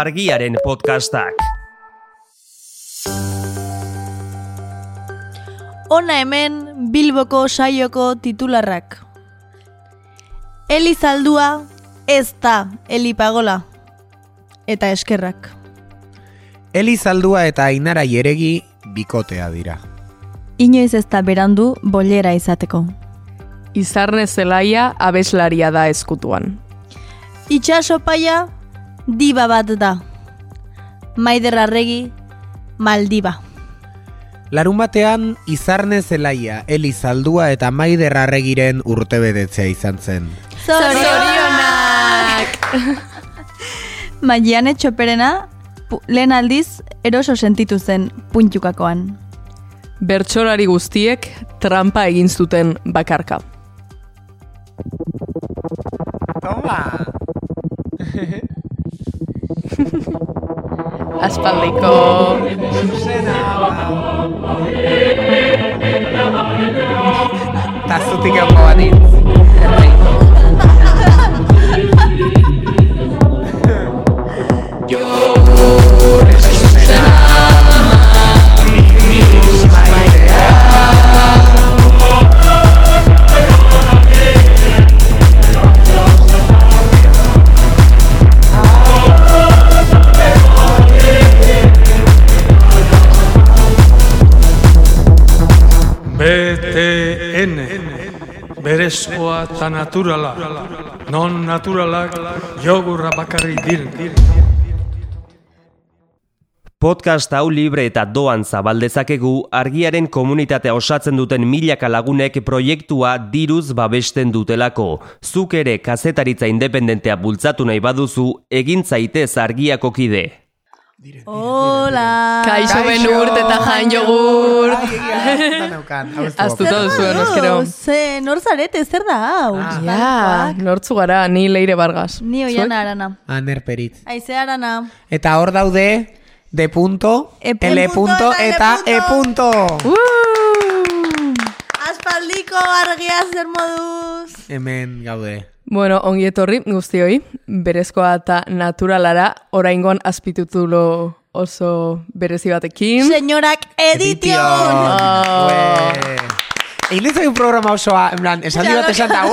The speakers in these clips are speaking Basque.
argiaren podcastak. Ona hemen Bilboko saioko titularrak. Eli zaldua ez da Eli pagola. Eta eskerrak. Eli Zaldua eta Ainara Jeregi bikotea dira. Inoiz ez da berandu bolera izateko. Izarne zelaia abeslaria da eskutuan. Itxaso paia diba bat da. Maider arregi maldiba. Larun batean, Izarne Zelaia, Eli Zaldua eta Maider Arregiren urtebetetzea izan zen. Zorionak! Maiane txoperena lehen aldiz eroso sentitu zen puntukakoan. Bertsolari guztiek trampa egin zuten bakarka. Toma! Aspaldiko. Tazutik egon Berezkoa eta naturala Non naturalak jogurra bakarri diren Podcast hau libre eta doan zabaldezakegu argiaren komunitatea osatzen duten milaka lagunek proiektua diruz babesten dutelako. Zuk ere kazetaritza independentea bultzatu nahi baduzu, egin zaitez argiako kide. Hola! Kaixo benurt eta jan jogurt. Aztuta moduz? eskero. Ze, nor zarete, zer da hau? Ja, nortzu gara, ni leire bargaz. Ni oiana arana. Aner peritz. Aize arana. Eta hor daude, D punto, E L punto punto eta E punto. Uh! Aspaldiko argia zer moduz. Hemen gaude. Bueno, ongi etorri guztioi, berezkoa eta naturalara, oraingon azpitutulo oso berezi batekin. Senyorak edition. Ue. Egin dizu un programa osoa, en plan, esaldi bat esan da!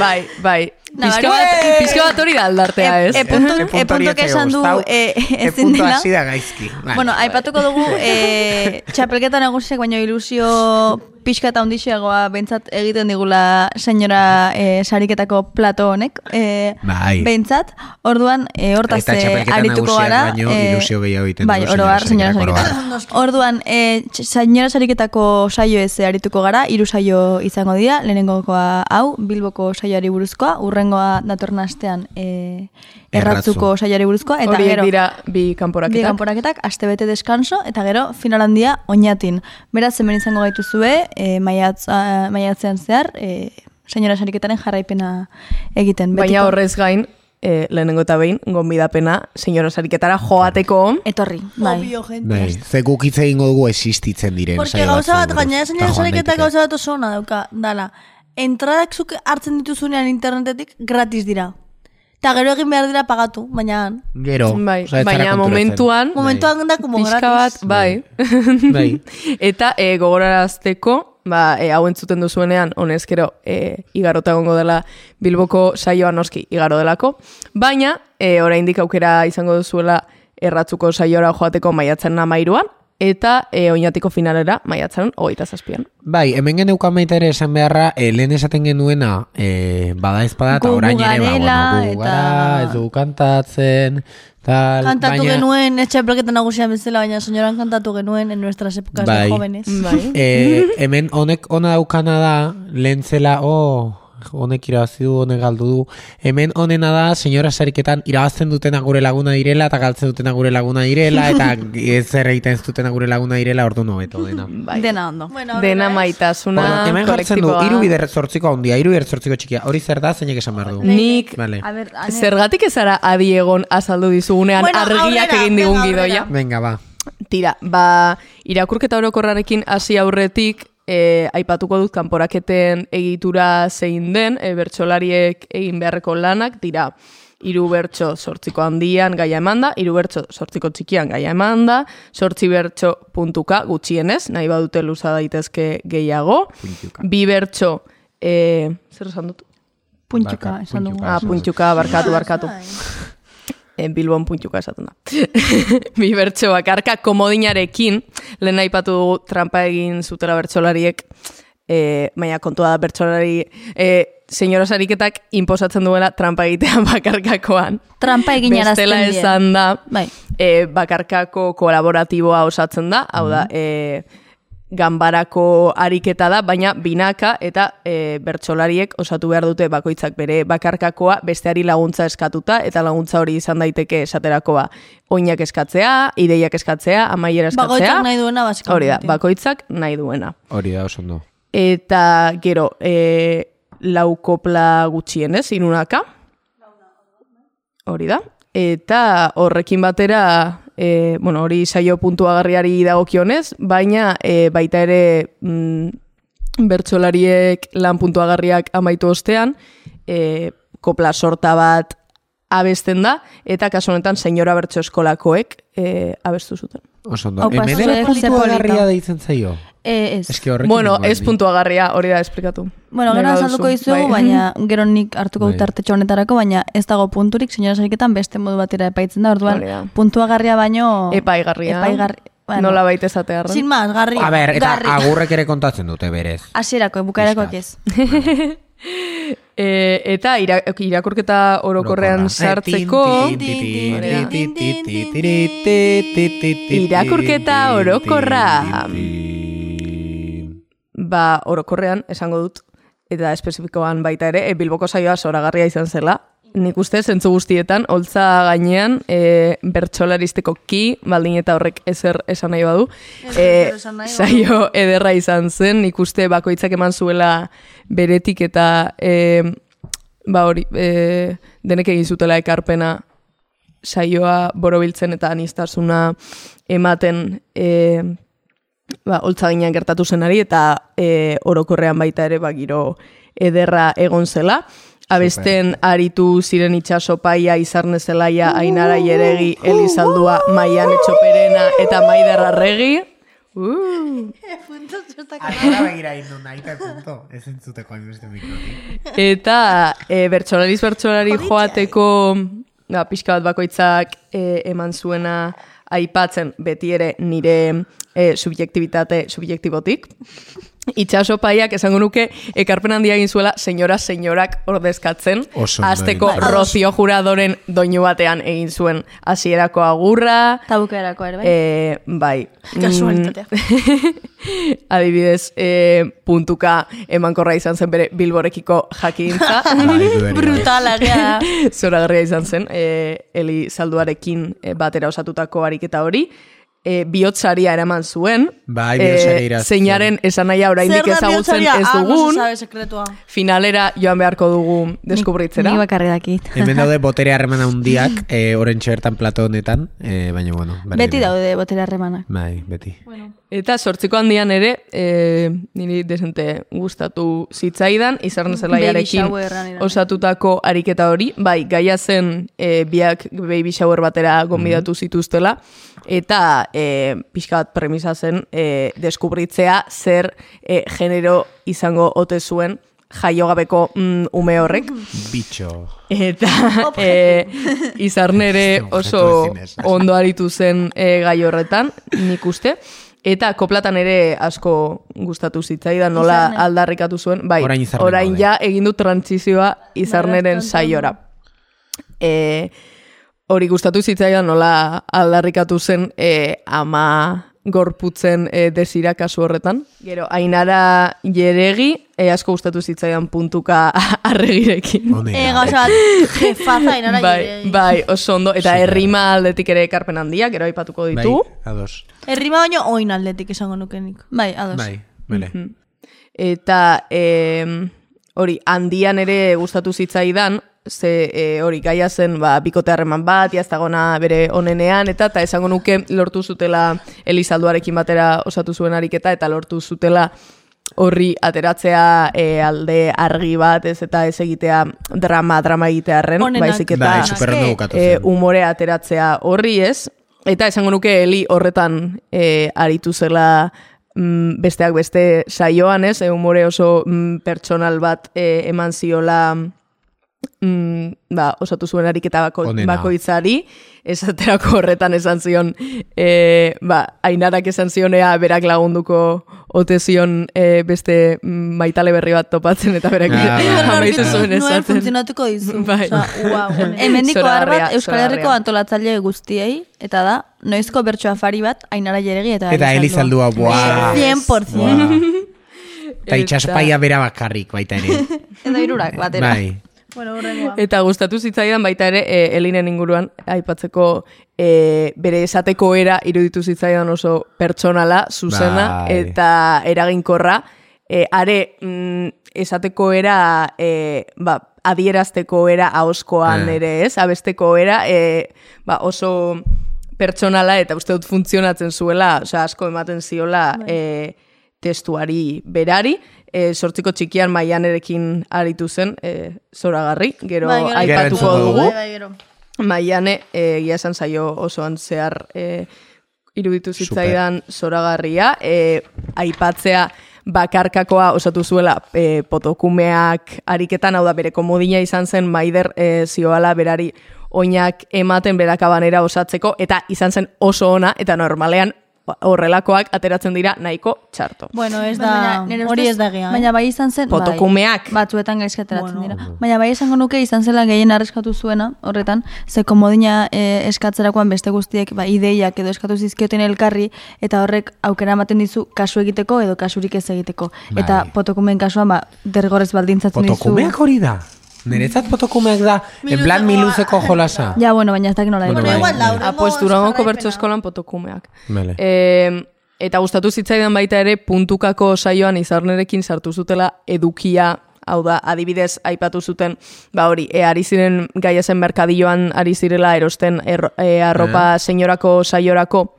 Bai, bai. Pizka bat, pizka bat hori da aldartea, ez? E, puntu, E e puntu esan du gustau. e, E punto dela. hasi da gaizki. Vale. Bueno, aipatuko dugu e, txapelketa nagusiak baino ilusio pixka eta ondixeagoa bentsat egiten digula senyora e, sariketako plato honek. E, Bai. Bentsat, orduan e, hortaz e, arituko gara. baino ilusio gehiago egiten bai, du oro har, senyora senyora sariketak, sariketa. Orduan, e, senyora sariketako saio ez arituko gara, hiru saio izango dira, lehenengokoa hau, Bilboko saioari buruzkoa, urrengoa datorren astean e, erratzuko saioari buruzkoa, eta Horiek gero dira bi bi kanporaketak. kanporaketak, aste bete deskanso, eta gero final handia oinatin. Beraz, hemen izango gaituzue, e, maiatz, a, maiatzean zehar, e, senyora sariketaren jarraipena egiten. Baina betiko. horrez gain, eh, lehenengo eta behin, gonbidapena, senyora sariketara joateko. Etorri, bai. Bai, ze guk hitz egingo dugu existitzen diren Porque gauza bat, buruz. senyora Eta joan sariketak daiteke. gauza bat oso ona dauka, dala. Entradak zuk hartzen dituzunean internetetik gratis dira. Eta gero egin behar dira pagatu, baina. Gero, Bai, baina momentuan, Momentuan da como pixka gratis. bat, bai. Bai. Eta e, gogorarazteko, ba, e, hau entzuten duzuenean, honezkero, e, igarota egongo dela Bilboko saioa noski igaro delako. Baina, e, oraindik aukera izango duzuela erratzuko saiora joateko maiatzen amairuan, eta e, oinatiko finalera maiatzen hogeita zazpian. Bai, hemen geneukan baita ere esan beharra, e, lehen esaten genuena, e, bada ezpada, eta orain ere, ba, bueno, gu eta- ez dugu kantatzen, tal, Kantatu baina, genuen, etxapelketa nagusian bezala, baina senyoran kantatu genuen en nuestras épocas Bai. de jóvenes. Bai. e, hemen honek ona daukana da, lehen zela, oh, honek irabazi du, honek galdu du. Hemen honena da, senyora sariketan irabazten dutena gure laguna direla, eta galtzen dutena gure laguna direla, eta zer egiten ez dutena gure laguna direla, ordu nobeto dena. Bai. Dena ondo. Bueno, Dena maitasuna, Orduan, hemen jartzen du, iru bider zortziko handia, iru bider zortziko txikia. Hori zer da, zeinek esan behar du. Nik Vale. A ver, ane- Zergatik ez ara adiegon azaldu dizugunean Bueno, argiak aurrera, egin digun gidoia. Venga, ba. Tira, ba, irakurketa orokorrarekin hasi aurretik, e, aipatuko dut kanporaketen egitura zein den, e, bertsolariek egin beharreko lanak, dira, hiru bertso sortziko handian gaia eman da, hiru bertso sortziko txikian gaia eman da, sortzi bertso puntuka gutxienez, nahi badute luza daitezke gehiago, bi bertso, e, zer esan dut? Puntxuka, Barka- esan dugu. Ah, puntxuka, barkatu, barkatu. E, Bilbon puntxuka esaten da. bi bertso bakarka komodinarekin, lehen aipatu dugu trampa egin zutela bertsolariek, e, baina kontua da bertsolari, e, senyora sariketak inposatzen duela trampa egitea bakarkakoan. Trampa egin Bestela esan da, Bai. e, bakarkako kolaboratiboa osatzen da, hau da, e, ganbarako ariketa da, baina binaka eta e, bertsolariek osatu behar dute bakoitzak bere bakarkakoa besteari laguntza eskatuta, eta laguntza hori izan daiteke esaterakoa oinak eskatzea, ideiak eskatzea, amaiera eskatzea. Bakoitzak nahi duena, basikoa. Hori da, bakoitzak nahi duena. Hori da, oso ondo. Eta gero, e, lau kopla gutxienez, inunaka. Hori da. Eta horrekin batera, e, bueno, hori saio puntuagarriari dagokionez, baina e, baita ere mm, bertsolariek lan puntuagarriak amaitu ostean, e, kopla sorta bat abesten da, eta kasu honetan senyora bertso eskolakoek e, abestu zuten. Oso ondo. Hemen zuek ere ze puntua polita. garria deitzen zaio. E, ez. Eske horrekin Bueno, ez puntuagarria, hori da esplikatu. Bueno, gero azalduko dizugu, bai. baina gero nik hartuko Bai. dut artetxo honetarako, baina ez dago punturik, senyora sariketan beste modu batera epaitzen da, orduan da. puntuagarria baino... Epaigarria. Epaigarri... Bueno, Nola baita esatearren. Sin más, garri. A ber, eta garri. agurrek ere kontatzen dute berez. Hasierako, bukaerakoak ez. E, eta ira, irakurketa orokorrean sartzeko... Irakurketa orokorra. Ba, orokorrean, esango dut, eta espezifikoan baita ere, e, Bilboko saioa zoragarria izan zela. Nik uste, zentzu guztietan, holtza gainean, e, bertsolaristeko ki, baldin eta horrek ezer esan nahi badu, e, saio ederra izan zen, nik uste bakoitzak eman zuela beretik eta e, ba hori, e, denek egin zutela ekarpena saioa borobiltzen eta anistasuna ematen e, ba, holtzaginak gertatu zenari eta e, orokorrean baita ere ba, giro ederra egon zela. Abesten aritu ziren itxaso paia, izarne zelaia, ainara jeregi, elizaldua, maian etxoperena eta maiderra regi. Uh. Ara begira indu nahi eta punto. Ez entzuteko hainbeste mikrotik. Eta e, bertsolariz bertsolari joateko ba, pixka bat bakoitzak e, eman zuena aipatzen beti ere nire e, subjektibitate subjektibotik. Itxaso paiak esango nuke ekarpen handia egin zuela senyora senyorak ordezkatzen. Azteko zuen. Rocio Juradoren doinu batean egin zuen hasierako agurra. Eta bukaerako ere, bai? E, bai. Kasualitatea. Mm, Adibidez, e, puntuka emankorra izan zen bere bilborekiko jakintza. Bai, bai. Brutala, da. Zoragarria izan zen, e, Eli Salduarekin batera osatutako ariketa hori. E, bihotzaria eraman zuen. Bai, zuen. Zeinaren esanahia oraindik ezagutzen ez Ah, no dugun. sabe sekretua. finalera joan beharko dugu deskubritzera. Nik bakarri dakit. Hemen daude botere harreman handiak, e, orentxe bertan plato honetan, e, baina bueno. Beti da. daude botera harremanak. Bai, beti. Eta sortziko handian ere, e, niri desente gustatu zitzaidan, izarne zelaiarekin osatutako ariketa hori, bai, gaia zen e, biak baby shower batera gonbidatu zituztela, eta e, pixka bat premisa zen e, deskubritzea zer e, genero izango ote zuen jaiogabeko mm, ume horrek. Bitxo. Eta e, izarnere oso ondo aritu zen e, gai horretan, nik uste. Eta koplatan ere asko gustatu zitzaidan nola Izarne. aldarrikatu zuen. Bai, Orain orain ja egin du trantzizioa izarneren saiora. E, hori gustatu zitzaidan nola aldarrikatu zen e, ama gorputzen e, desira kasu horretan. Gero, ainara jeregi, e, asko gustatu zitzaidan puntuka arregirekin. E, gauza bat, jefaza inara Bai, jiregi. bai, oso ondo. Eta Super. errima aldetik ere ekarpen handia, gero aipatuko Bai, ditu. ados. Errima baino oin aldetik esango nukenik. Bai, ados. Bai, bele. Eta em, hori, handian ere gustatu zitzaidan, ze e, hori gaia zen ba, bikote harreman bat, jaztagona bere onenean, eta eta esango nuke lortu zutela Elizalduarekin batera osatu zuen ariketa, eta lortu zutela horri ateratzea e, alde argi bat, ez eta ez egitea drama, drama egitearren, Onenak. baizik eta Bai, e, umore ateratzea horri ez, eta esango nuke Eli horretan e, aritu zela mm, besteak beste saioan ez, e, umore oso mm, pertsonal bat e, eman ziola mm, ba, osatu zuen ariketa bako, bakoitzari, esaterako horretan esan zion, e, ba, ainarak esan zionea berak lagunduko ote zion e, beste maitale berri bat topatzen eta berak Ah, bai. amaitu zuen Nuen esaten. funtzionatuko dizu. Bai. Osea, wow. Hemendiko arbat Euskal Herriko antolatzaile guztiei, eta da, noizko bertso afari bat, ainara jeregi eta Eta Elizaldua, buah. 100%. Eta itxaspaia bera bakarrik baita ere. Eta irurak batera. bai. Bueno, horrengoa. Eta gustatu zitzaidan baita ere e, Elinen inguruan aipatzeko e, bere esateko era iruditu zitzaidan oso pertsonala, zuzena Bai. eta eraginkorra. E, are mm, esateko era e, ba, adierazteko era ahoskoan Eh. ere, ez? Abesteko era e, ba, oso pertsonala eta uste dut funtzionatzen zuela, osea asko ematen ziola e, testuari berari, e, sortziko txikian maianerekin aritu zen, e, zoragarri, gero Bai, gero. Gero aipatuko dugu. Bai, bai, gero. Maiane, e, egia esan zaio osoan zehar e, iruditu zitzaidan zoragarria, e, aipatzea bakarkakoa osatu zuela e, potokumeak ariketan, hau da bere komodina izan zen maider e, zioala berari oinak ematen berakabanera osatzeko, eta izan zen oso ona, eta normalean horrelakoak ateratzen dira nahiko txarto. Bueno, ez Baina da, nire hori ez da gea. Baina bai izan zen, Potokumeak. bai, batzuetan gaizki ateratzen dira. Baina bai esango nuke izan zela gehien arriskatu zuena, horretan, ze komodina e, eskatzerakoan beste guztiek ba, ideiak edo eskatu zizkioten elkarri, eta horrek aukera ematen dizu kasu egiteko edo kasurik ez egiteko. Eta Bai. potokumen kasuan, ba, derrigorrez baldintzatzen dizu. Potokumeak hori da. Niretzat potokumeak da, en plan miluzeko jolasa. Ja, bueno, baina ez dakit nola Bueno, bai. igual hurrengo Ah, pues Durangoko bertso eskolan potokumeak. Vale. E, eta gustatu zitzaidan baita ere puntukako saioan izarnerekin sartu zutela edukia hau da, adibidez aipatu zuten, ba hori, e, ari ziren gaia zen merkadilloan ari zirela erosten erro- e, arropa senyorako saiorako,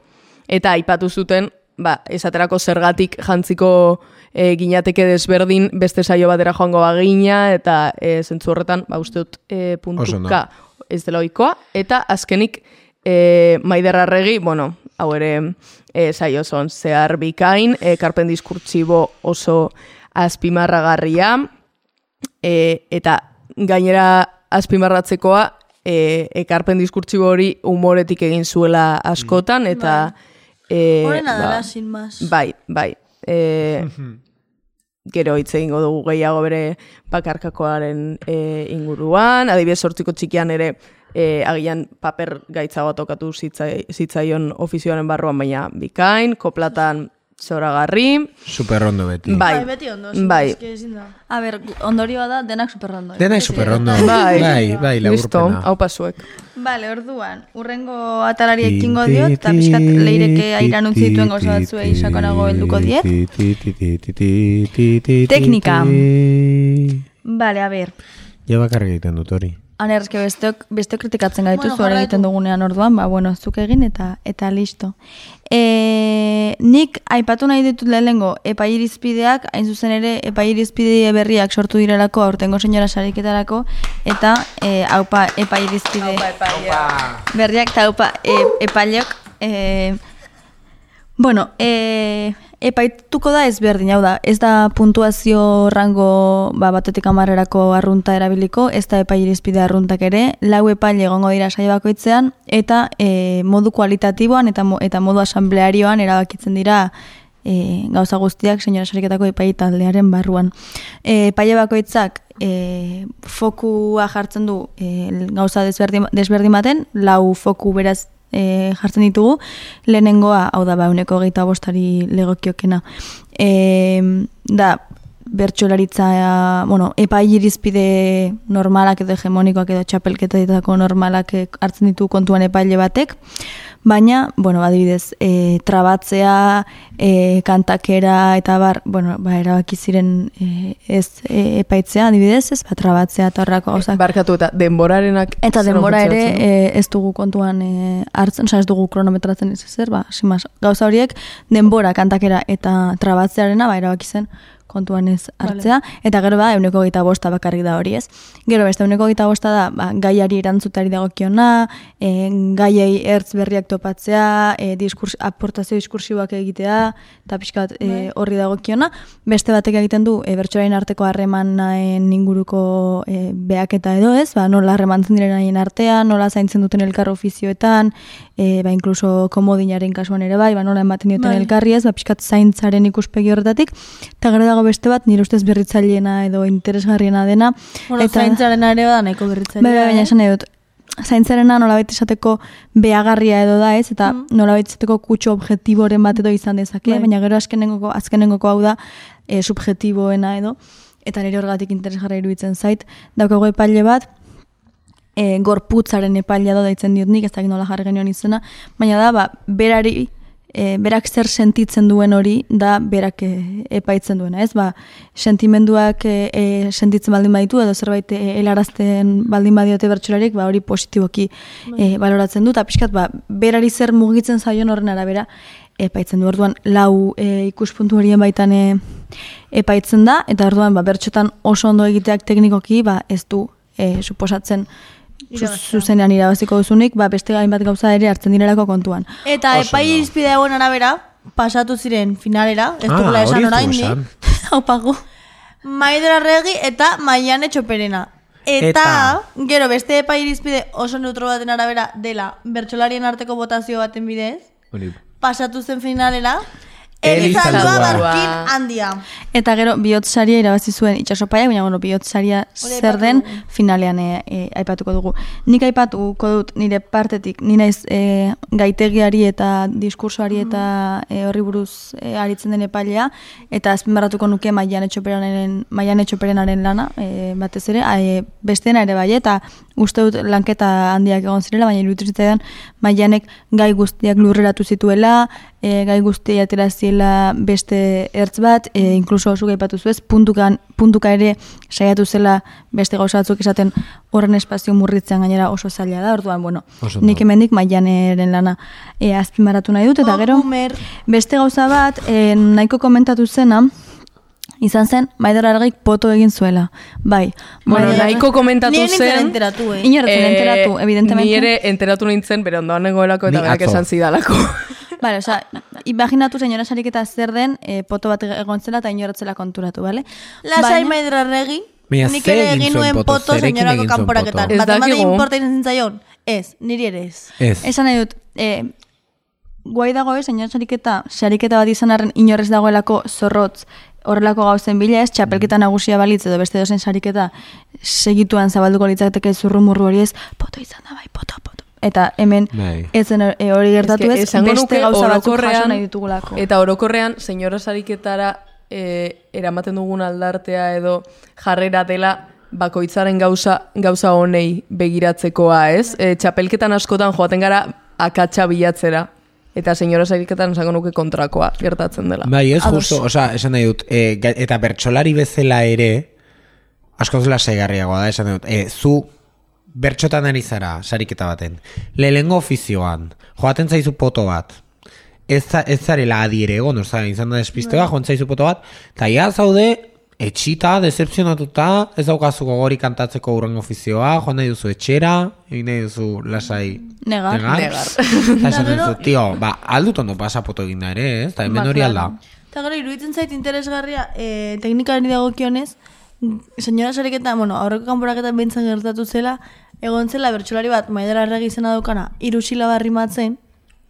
eta aipatu zuten, ba, esaterako zergatik jantziko e, ginateke desberdin beste saio batera joango bagina, eta e, zentzu horretan, ba, uste dut e, puntuka ez dela ohikoa, eta azkenik e, Maider Arregi, bueno, hau ere e, saio zon zehar bikain, e, karpen diskurtsibo oso azpimarragarria, e, eta gainera azpimarratzekoa, e, ekarpen diskurtsibo hori humoretik egin zuela askotan, eta... E, Horrena ba, dela, sin más. Bai, bai. E, gero hitz egingo dugu gehiago bere bakarkakoaren e, inguruan, adibidez sortziko txikian ere e, agian paper gaitzagoa tokatu zitzai, zitzaion ofizioaren barruan, baina bikain, koplatan zoragarri, Super ondo beti. bai, Bai, beti ondo. bai. A ber, ondorioa da denak superrondo. Dena super ondo. Bai, bai, bai, listo, laburpena. hau pasuek. Vale, orduan, urrengo atalari ekingo diot, eta pixkat leireke airan utzi dituen gauza batzuei sakonago helduko diet. Teknika. Vale, a ber, Ja bakarrik egiten dut hori. Aner, eske besteok, besteok kritikatzen gaitu Bueno, zuara egiten dugunean orduan, ba, bueno, zuk egin eta eta listo. E, nik aipatu nahi ditut lehenengo epairizpideak, hain zuzen ere epairizpide berriak sortu direlako aurtengo senyora sariketarako, eta e, haupa epairizpide berriak eta haupa e, epaileok, e, Bueno, e, epaituko da ezberdin, hau da, ez da puntuazio rango ba, batetik amarrerako arrunta erabiliko, ez da epairizpide arruntak ere, lau epaile egongo dira saio bakoitzean, eta e, modu kualitatiboan eta, eta modu asamblearioan erabakitzen dira e, gauza guztiak senyora sariketako epai taldearen barruan. E, epaile bakoitzak e, fokua jartzen du e, gauza desberdin, desberdin baten, lau foku beraz e, jartzen ditugu, lehenengoa, hau da, ba, uneko gehieta bostari legokiokena. E, da, bertxolaritza, bueno, epai irizpide normalak edo hegemonikoak edo txapelketetako normalak eh, hartzen ditu kontuan epaile batek, baina, bueno, adibidez, e, trabatzea, e, kantakera eta bar, bueno, ba, erabaki ziren e, ez e, epaitzea, adibidez, ez, ba, trabatzea eta horrako gauzak. Barkatu eta denborarenak... Eta zer denbora ere e, ez dugu kontuan e, hartzen, oza, ez dugu kronometratzen ez ezer, ba, simaz, gauza horiek denbora kantakera eta trabatzearena ba erabaki zen kontuan ez hartzea, eta gero ba, euneko gita bosta bakarrik da hori ez. Gero beste euneko gita bosta da, ba, gaiari erantzutari dagokiona, e, gaiei ertz berriak topatzea, e, diskurs, aportazio diskursiboak egitea, eta pixkat e, horri dagokiona. Beste batek egiten du, e, bertsolaren arteko harremanen inguruko e, beaketa edo ez, ba, nola harremantzen diren haien artean, nola zaintzen duten elkar ofizioetan, e, ba, inkluso komodinaren kasuan ere bai, ba, nola ematen duten Bai. elkarri ez, ba, pixkat zaintzaren ikuspegi horretatik, eta gero dago beste bat, nire ustez berritzaileena edo interesgarriena dena. Bueno, zaintzaren ere bada nahiko berritzailea. Bai, bai, baina eh? esan nahi dut, zaintzarena nolabait esateko beagarria edo da ez, eta Mm. nolabait esateko kutxo objektiboren bat edo izan dezake, Bai. baina gero azkenengoko, azkenengoko hau da e, subjektiboena edo, eta nire horregatik interesgarra iruditzen zait, daukago epaile bat, e, gorputzaren epailea da deitzen diot nik, ez dakit nola jarri genion izena, baina da, ba, berari, e, berak zer sentitzen duen hori, da berak e, epaitzen duena, ez? Ba, sentimenduak e, e, sentitzen baldin baditu, edo zerbait e, helarazten baldin badiote bertsolarik, ba, hori positiboki e, baloratzen du, eta pixkat, ba, berari zer mugitzen zaion horren arabera, epaitzen du. Orduan, lau e, ikuspuntu horien baitan e, epaitzen da, eta orduan, ba, bertxotan oso ondo egiteak teknikoki, ba, ez du e, suposatzen. Zuzenean irabaziko duzunik, ba, beste hainbat gauza ere hartzen direlako kontuan. Eta Oso epai irizpide hauen arabera, pasatu ziren finalera, ez Ah, dugula esan orain dugu esan. Hau pagu. Maider Arregi eta Maiane Txoperena. Eta, Eta- gero beste epai irizpide oso neutro baten arabera dela bertsolarien arteko botazio baten bidez, Hori. pasatu zen finalera, Elizaldua. Elizaldua barkin handia. Eta gero bihotz saria irabazi zuen itxasopaia, baina bueno, bihotz saria Hori zer den finalean e, e, aipatuko dugu. Nik aipatuko dut nire partetik, ni naiz e, gaitegiari eta diskursoari eta e, horri buruz e, aritzen den epailea, eta azpimarratuko nuke maian etxoperenaren, maian etxoperenaren lana, e, batez ere, a, e, besteena ere bai, eta uste dut lanketa handiak egon zirela, baina iruditu zitzaidan maianek gai guztiak lurreratu zituela, e, gai guztia atera ziela beste ertz bat, e, inkluso zuk aipatu zuez, puntukan, puntuka ere saiatu zela beste gauza batzuk esaten horren espazio murritzean gainera oso zaila da, orduan, bueno, Oso nik hemendik maianeren lana e, azpimarratu nahi dut, eta Oh, gero boomer. beste gauza bat, e, nahiko komentatu zena, izan zen, Maider Argik poto egin zuela. Bai. Bueno, Maider- nahiko komentatu Ni nintzen zen... enteratu, eh? Inor ez zen eh, enteratu, evidentemente. Ni ere enteratu nintzen, bere ondoan negoelako eta berak esan zidalako. Vale, o sea, imaginatu señora sariketa zer den, eh, poto bat egon zela eta inoratzela konturatu, bale? Lasai Baina- Maider Arregi, Baina nik ere egin nuen poto? señorako kanporaketan. Bat emate inporta izan zaion? Ez, niri ere ez. Ez. Esan nahi dut, eh, guai dago ez, señora sariketa, sariketa bat izan arren inorrez dagoelako zorrotz, horrelako gauzen bila ez, txapelketa nagusia balitz edo beste dozen sariketa segituan zabalduko litzateke zurrumurru hori ez, poto izan da bai, poto, poto. Eta hemen Bai. ez zen eh, hori gertatu ez, esango beste gauza batzuk jaso nahi ditugulako. Eta orokorrean, senyora sariketara e, eramaten dugun aldartea edo jarrera dela bakoitzaren gauza gauza honei begiratzekoa, ez? E, txapelketan askotan joaten gara akatsa bilatzera. Eta senyora sariketan esango nuke kontrakoa gertatzen dela. Bai, ez justo, osea, esan nahi dut, e, eta bertsolari bezala ere, askoz lasaigarriagoa da, esan dut, e, zu bertxotan ari zara, sariketa baten, lehengo ofizioan, joaten zaizu poto bat, ez, ez zarela adiere egon, oza, izan da despiste bat, joan zaizu poto bat, eta ja zaude, etxita, decepzionatuta, ez daukazu gogori kantatzeko urren ofizioa, joan nahi duzu etxera, egin nahi duzu lasai Negar. Negar. Eta esan duzu, tio, ba, aldut ondo pasa poto egin da ere, ez? Eta hemen Ba, hori alda. Eta gero, iruditzen zait interesgarria, e, teknikari dagokionez, senyora sariketa, bueno, aurreko kanporaketan behintzen gertatu zela, egon zela bertsolari bat, Maider Arregi izena daukana, hiru silaba rimatzen,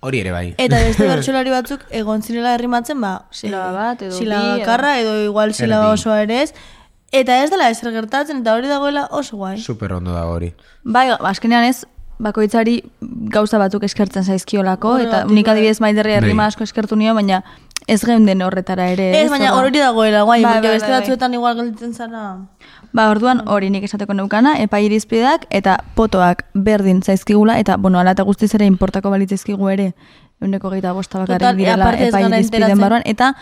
Hori ere bai. eta beste bertsolari batzuk egon zirela rimatzen, ba, Silaba eh, bat edo silaba bakarra edo igual silaba Erdi. osoa ere ez, eta ez dela ezer gertatzen, eta hori dagoela oso guai. Super ondo da hori. Bai, azkenean ez, bakoitzari gauza batzuk eskertzen zaizkiolako, eta Horregatik, nik bai. adibidez maiderri herrima Bai. asko eskertu nio, baina ez geunden horretara ere. Ez, baina hori dagoela, guai, Bai, bai, beste bai, bai. batzuetan igual gelditzen zara. Ba, orduan hori nik esateko neukana, epai irizpideak eta potoak berdin zaizkigula, eta, bueno, ala eta guztiz ere importako balitzizkigu ere, euneko gehieta bosta bakarrik direla epai irizpideen barruan, eta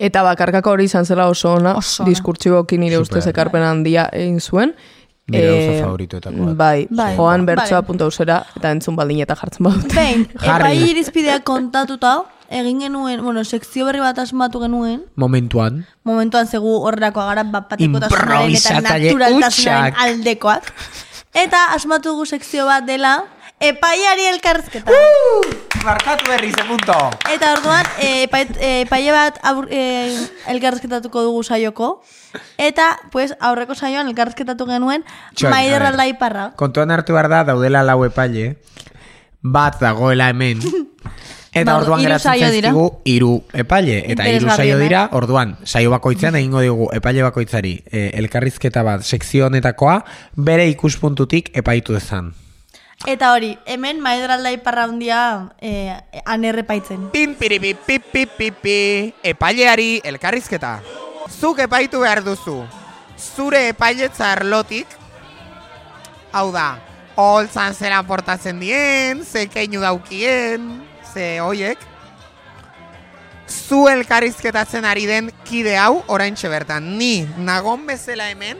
Eta bakarkako hori izan zela oso ona, Oso diskurtsiboki nire Super. ustez ekarpen handia egin zuen. Nire Eh, gauza favoritoetakoa da. Bai, Bai. joan bertsoa Bai. punta ausera eta entzun baldin eta jartzen badute. Behin, epai irizpideak kontatuta, egin genuen, bueno, sekzio berri bat asmatu genuen, Momentuan. momentuan zegu horrelako gara bapatekotasunaren eta Improvisatzaile naturaltasunaren aldekoak. Eta asmatu dugu sekzio bat dela, epaiari elkarrizketa. Markatu berri ze punto. Eta orduan, e, epai- e, epaile bat abur, e, elkarrizketatuko dugu saioko. Eta, pues, aurreko saioan elkarrizketatu genuen Maider. Aldaiparra. Kontuan hartu behar da, daudela lau epaile. Bat dagoela hemen. Eta Ba, orduan geratzen zaizkigu hiru epaile. Eta hiru saio dira, orduan, saio bakoitzean egingo digu epaile bakoitzari e, elkarrizketa bat sekzio honetakoa bere ikuspuntutik epaitu dezan. Eta hori, hemen Maider Aldaiparra handia e, anerrepaitzen. Pin piripi pip pip pip pi epaileari elkarrizketa. Zuk epaitu behar duzu. Zure epailetza arlotik, hau da, holtzan zera portatzen dien, ze keinu daukien, ze hoiek, zu elkarrizketatzen ari den kide hau oraintxe bertan. Ni nagon bezala hemen,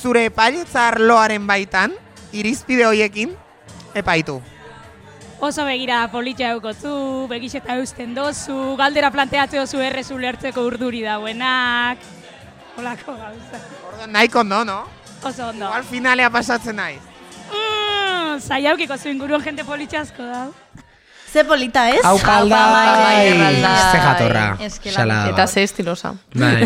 zure epailetza arloaren baitan, irizpide hoiekin, epaitu. Oso begira politia eukotzu, begixeta eusten dozu, galdera planteatzeo zu errezu lertzeko urduri dauenak. Olako gauza. Orduan nahiko ondo, no? Oso ondo. Igual finalea pasatzen naiz. Mm, Zaiaukiko zu inguruan jente politxasko da. Ze polita, ez? Hau kalda, ze jatorra. Eta ze estilosa. Bai,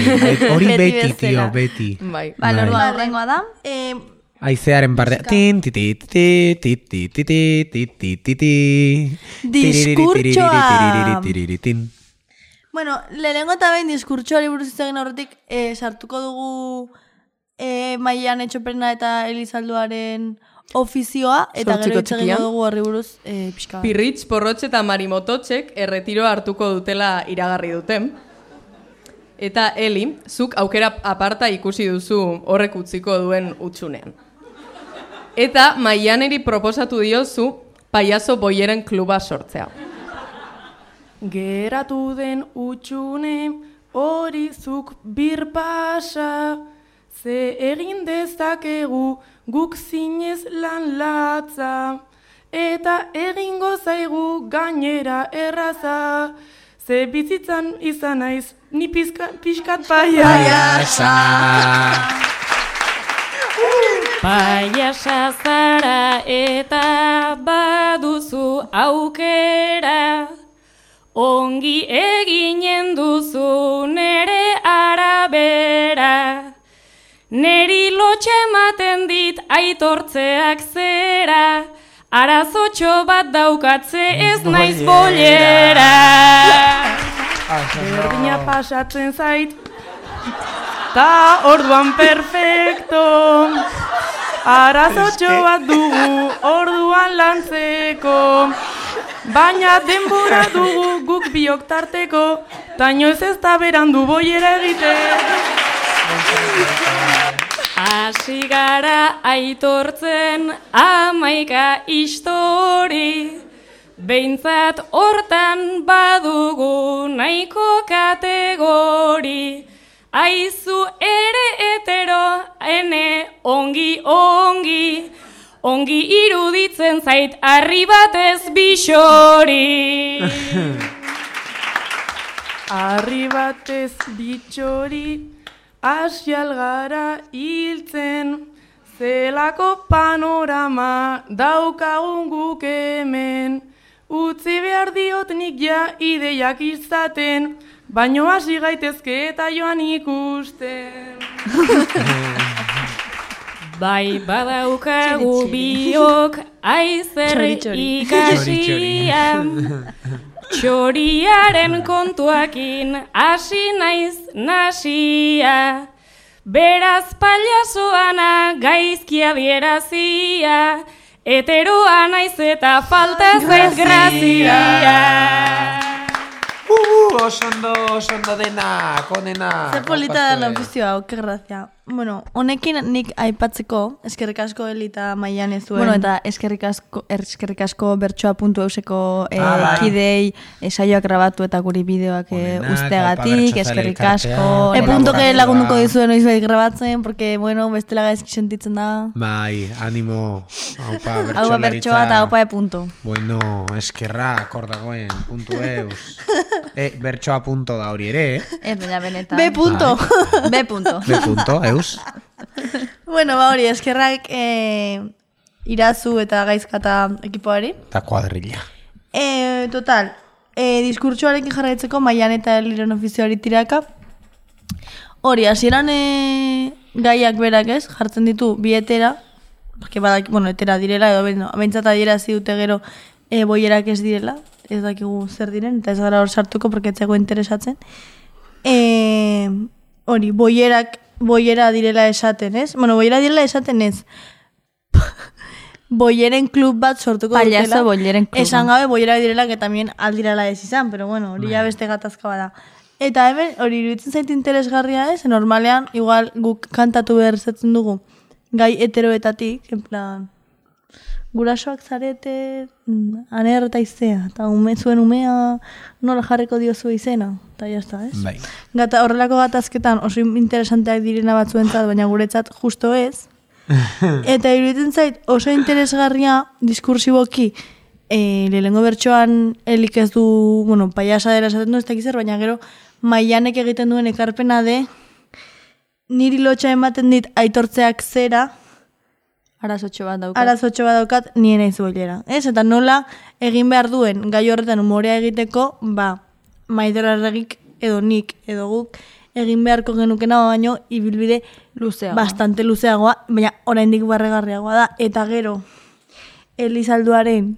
hori Beti tio, beti. Bai. Bai. orduan horrengoa da. Eh, Aizearen parte. Tin, ti, ti, ti, ti, ti, ti, ti, ti, ti, ti, ti. Diskurtsoa. Tiriririririririritin. Bueno, lehenengo eta behin diskurtsoari buruz hitz egin aurretik eh, sartuko dugu eh, Maian Etxoperena eta Elizalduaren ofizioa eta Zortziko gero hitz egingo dugu horri buruz eh, pixka. Pirritz, Porrotx eta Marimototxek erretiro hartuko dutela iragarri duten. Eta Eli, zuk aukera aparta ikusi duzu horrek utziko duen utxunean. Eta Maianeri proposatu diozu paiazo boieren kluba sortzea. Geratu den utxune hori zuk birpasa, ze egin dezakegu guk zinez lan latza, eta egingo zaigu gainera erraza, ze bizitzan izan naiz ni pizka, pixkat paiasa. Paiasa. Zara eta baduzu aukera, ongi eginen duzu Lotxe ematen dit aitortzeak zera, arazotxo bat daukatze ez naiz bolera. Berdina pasatzen zait, ta orduan perfecto. Arazotxo bat dugu orduan lantzeko. Baina denbora dugu guk biok tarteko, taino ez ez da berandu boiera egiten. Hasi gara aitortzen amaika histori, Behintzat hortan badugu nahiko kategori, Aizu ere etero, ene ongi ongi, ongi iruditzen zait harri batez bixori. Harri batez bitxori, asial gara hiltzen, zelako panorama daukagun guk hemen. Utzi behar diot nik ja ideiak izaten, baino hasi gaitezke eta joan ikusten. Bai badaukagu biok aizer Txori, txori. Txori, ikasia. Txoriaren kontuakin hasi naiz nasia. Beraz paliasoana gaizkia dierazia. Eteroa naiz eta falta zait grazia. oso ondo, oso ondo denak, onena. Ze polita da ofizio hau, que grazia. Bueno, honekin nik aipatzeko, eskerrik asko elita maian ez duen. Bueno, eta eskerrik asko, eskerrik asko bertsoa puntu euseko eh, Ah, bai. kidei eh, saioak grabatu eta guri bideoak eh, usteagatik, eskerrik asko. E punto que lagunduko dizuen noiz bai grabatzen, porque, bueno, bestela gaizki sentitzen da. Bai, animo. Aupa, Hau bertsolaritza. bertsoa eta opa e punto. Bueno, eskerra, hor dagoen, puntu eus. e, bertsoa punto da hori ere, eh? Ez, benetan. B punto. B punto. B punto, eus. bueno, ba hori, eskerrak eh, irazu eta gaizkata ekipoari. Eta kuadrilla. E, total, e, diskurtsoarekin jarraitzeko maian eta eliren ofizioari tiraka. Hori, hasieran e, gaiak berak ez, jartzen ditu bi etera, porque badak, bueno, etera direla, edo beno, behintzat adierazi dute gero e, boierak ez direla, ez dakigu zer diren, eta ez gara hor sartuko, porque ez zegoen interesatzen. E, hori, boierak, boiera direla esaten, ez? Bueno, boiera direla esaten ez. boieren klub bat sortuko Payaso dutela. boieren kluba. Esan gabe boiera direla, que también aldirala ez izan, pero bueno, hori ja beste gatazka bada. Eta hemen, hori iruditzen zait interesgarria ez, normalean, igual guk kantatu behar zetzen dugu, gai heteroetatik, en plan, gurasoak zarete, mm, aner eta izea, eta ume zuen umea nola jarriko diozu izena, eta jazta, ez? Bai. Gata, horrelako gatazketan oso interesanteak direna batzuentzat, baina guretzat justo ez. Eta iruditzen zait oso interesgarria diskursiboki e, lehengo bertsoan elik ez du, bueno, paiasa dela esaten du ez zer, baina gero maianek egiten duen ekarpena de niri lotxa ematen dit aitortzeak zera, Arazotxo bat daukat. arazotxo bat daukat nien naiz boilera. Ez? Eta nola egin behar duen gai horretan umorea egiteko, ba, maiderarregik edo nik edo guk egin beharko genukena baino ibilbide Luzeagoa. bastante luzeagoa, baina oraindik barregarriagoa da. Eta gero, Elizalduaren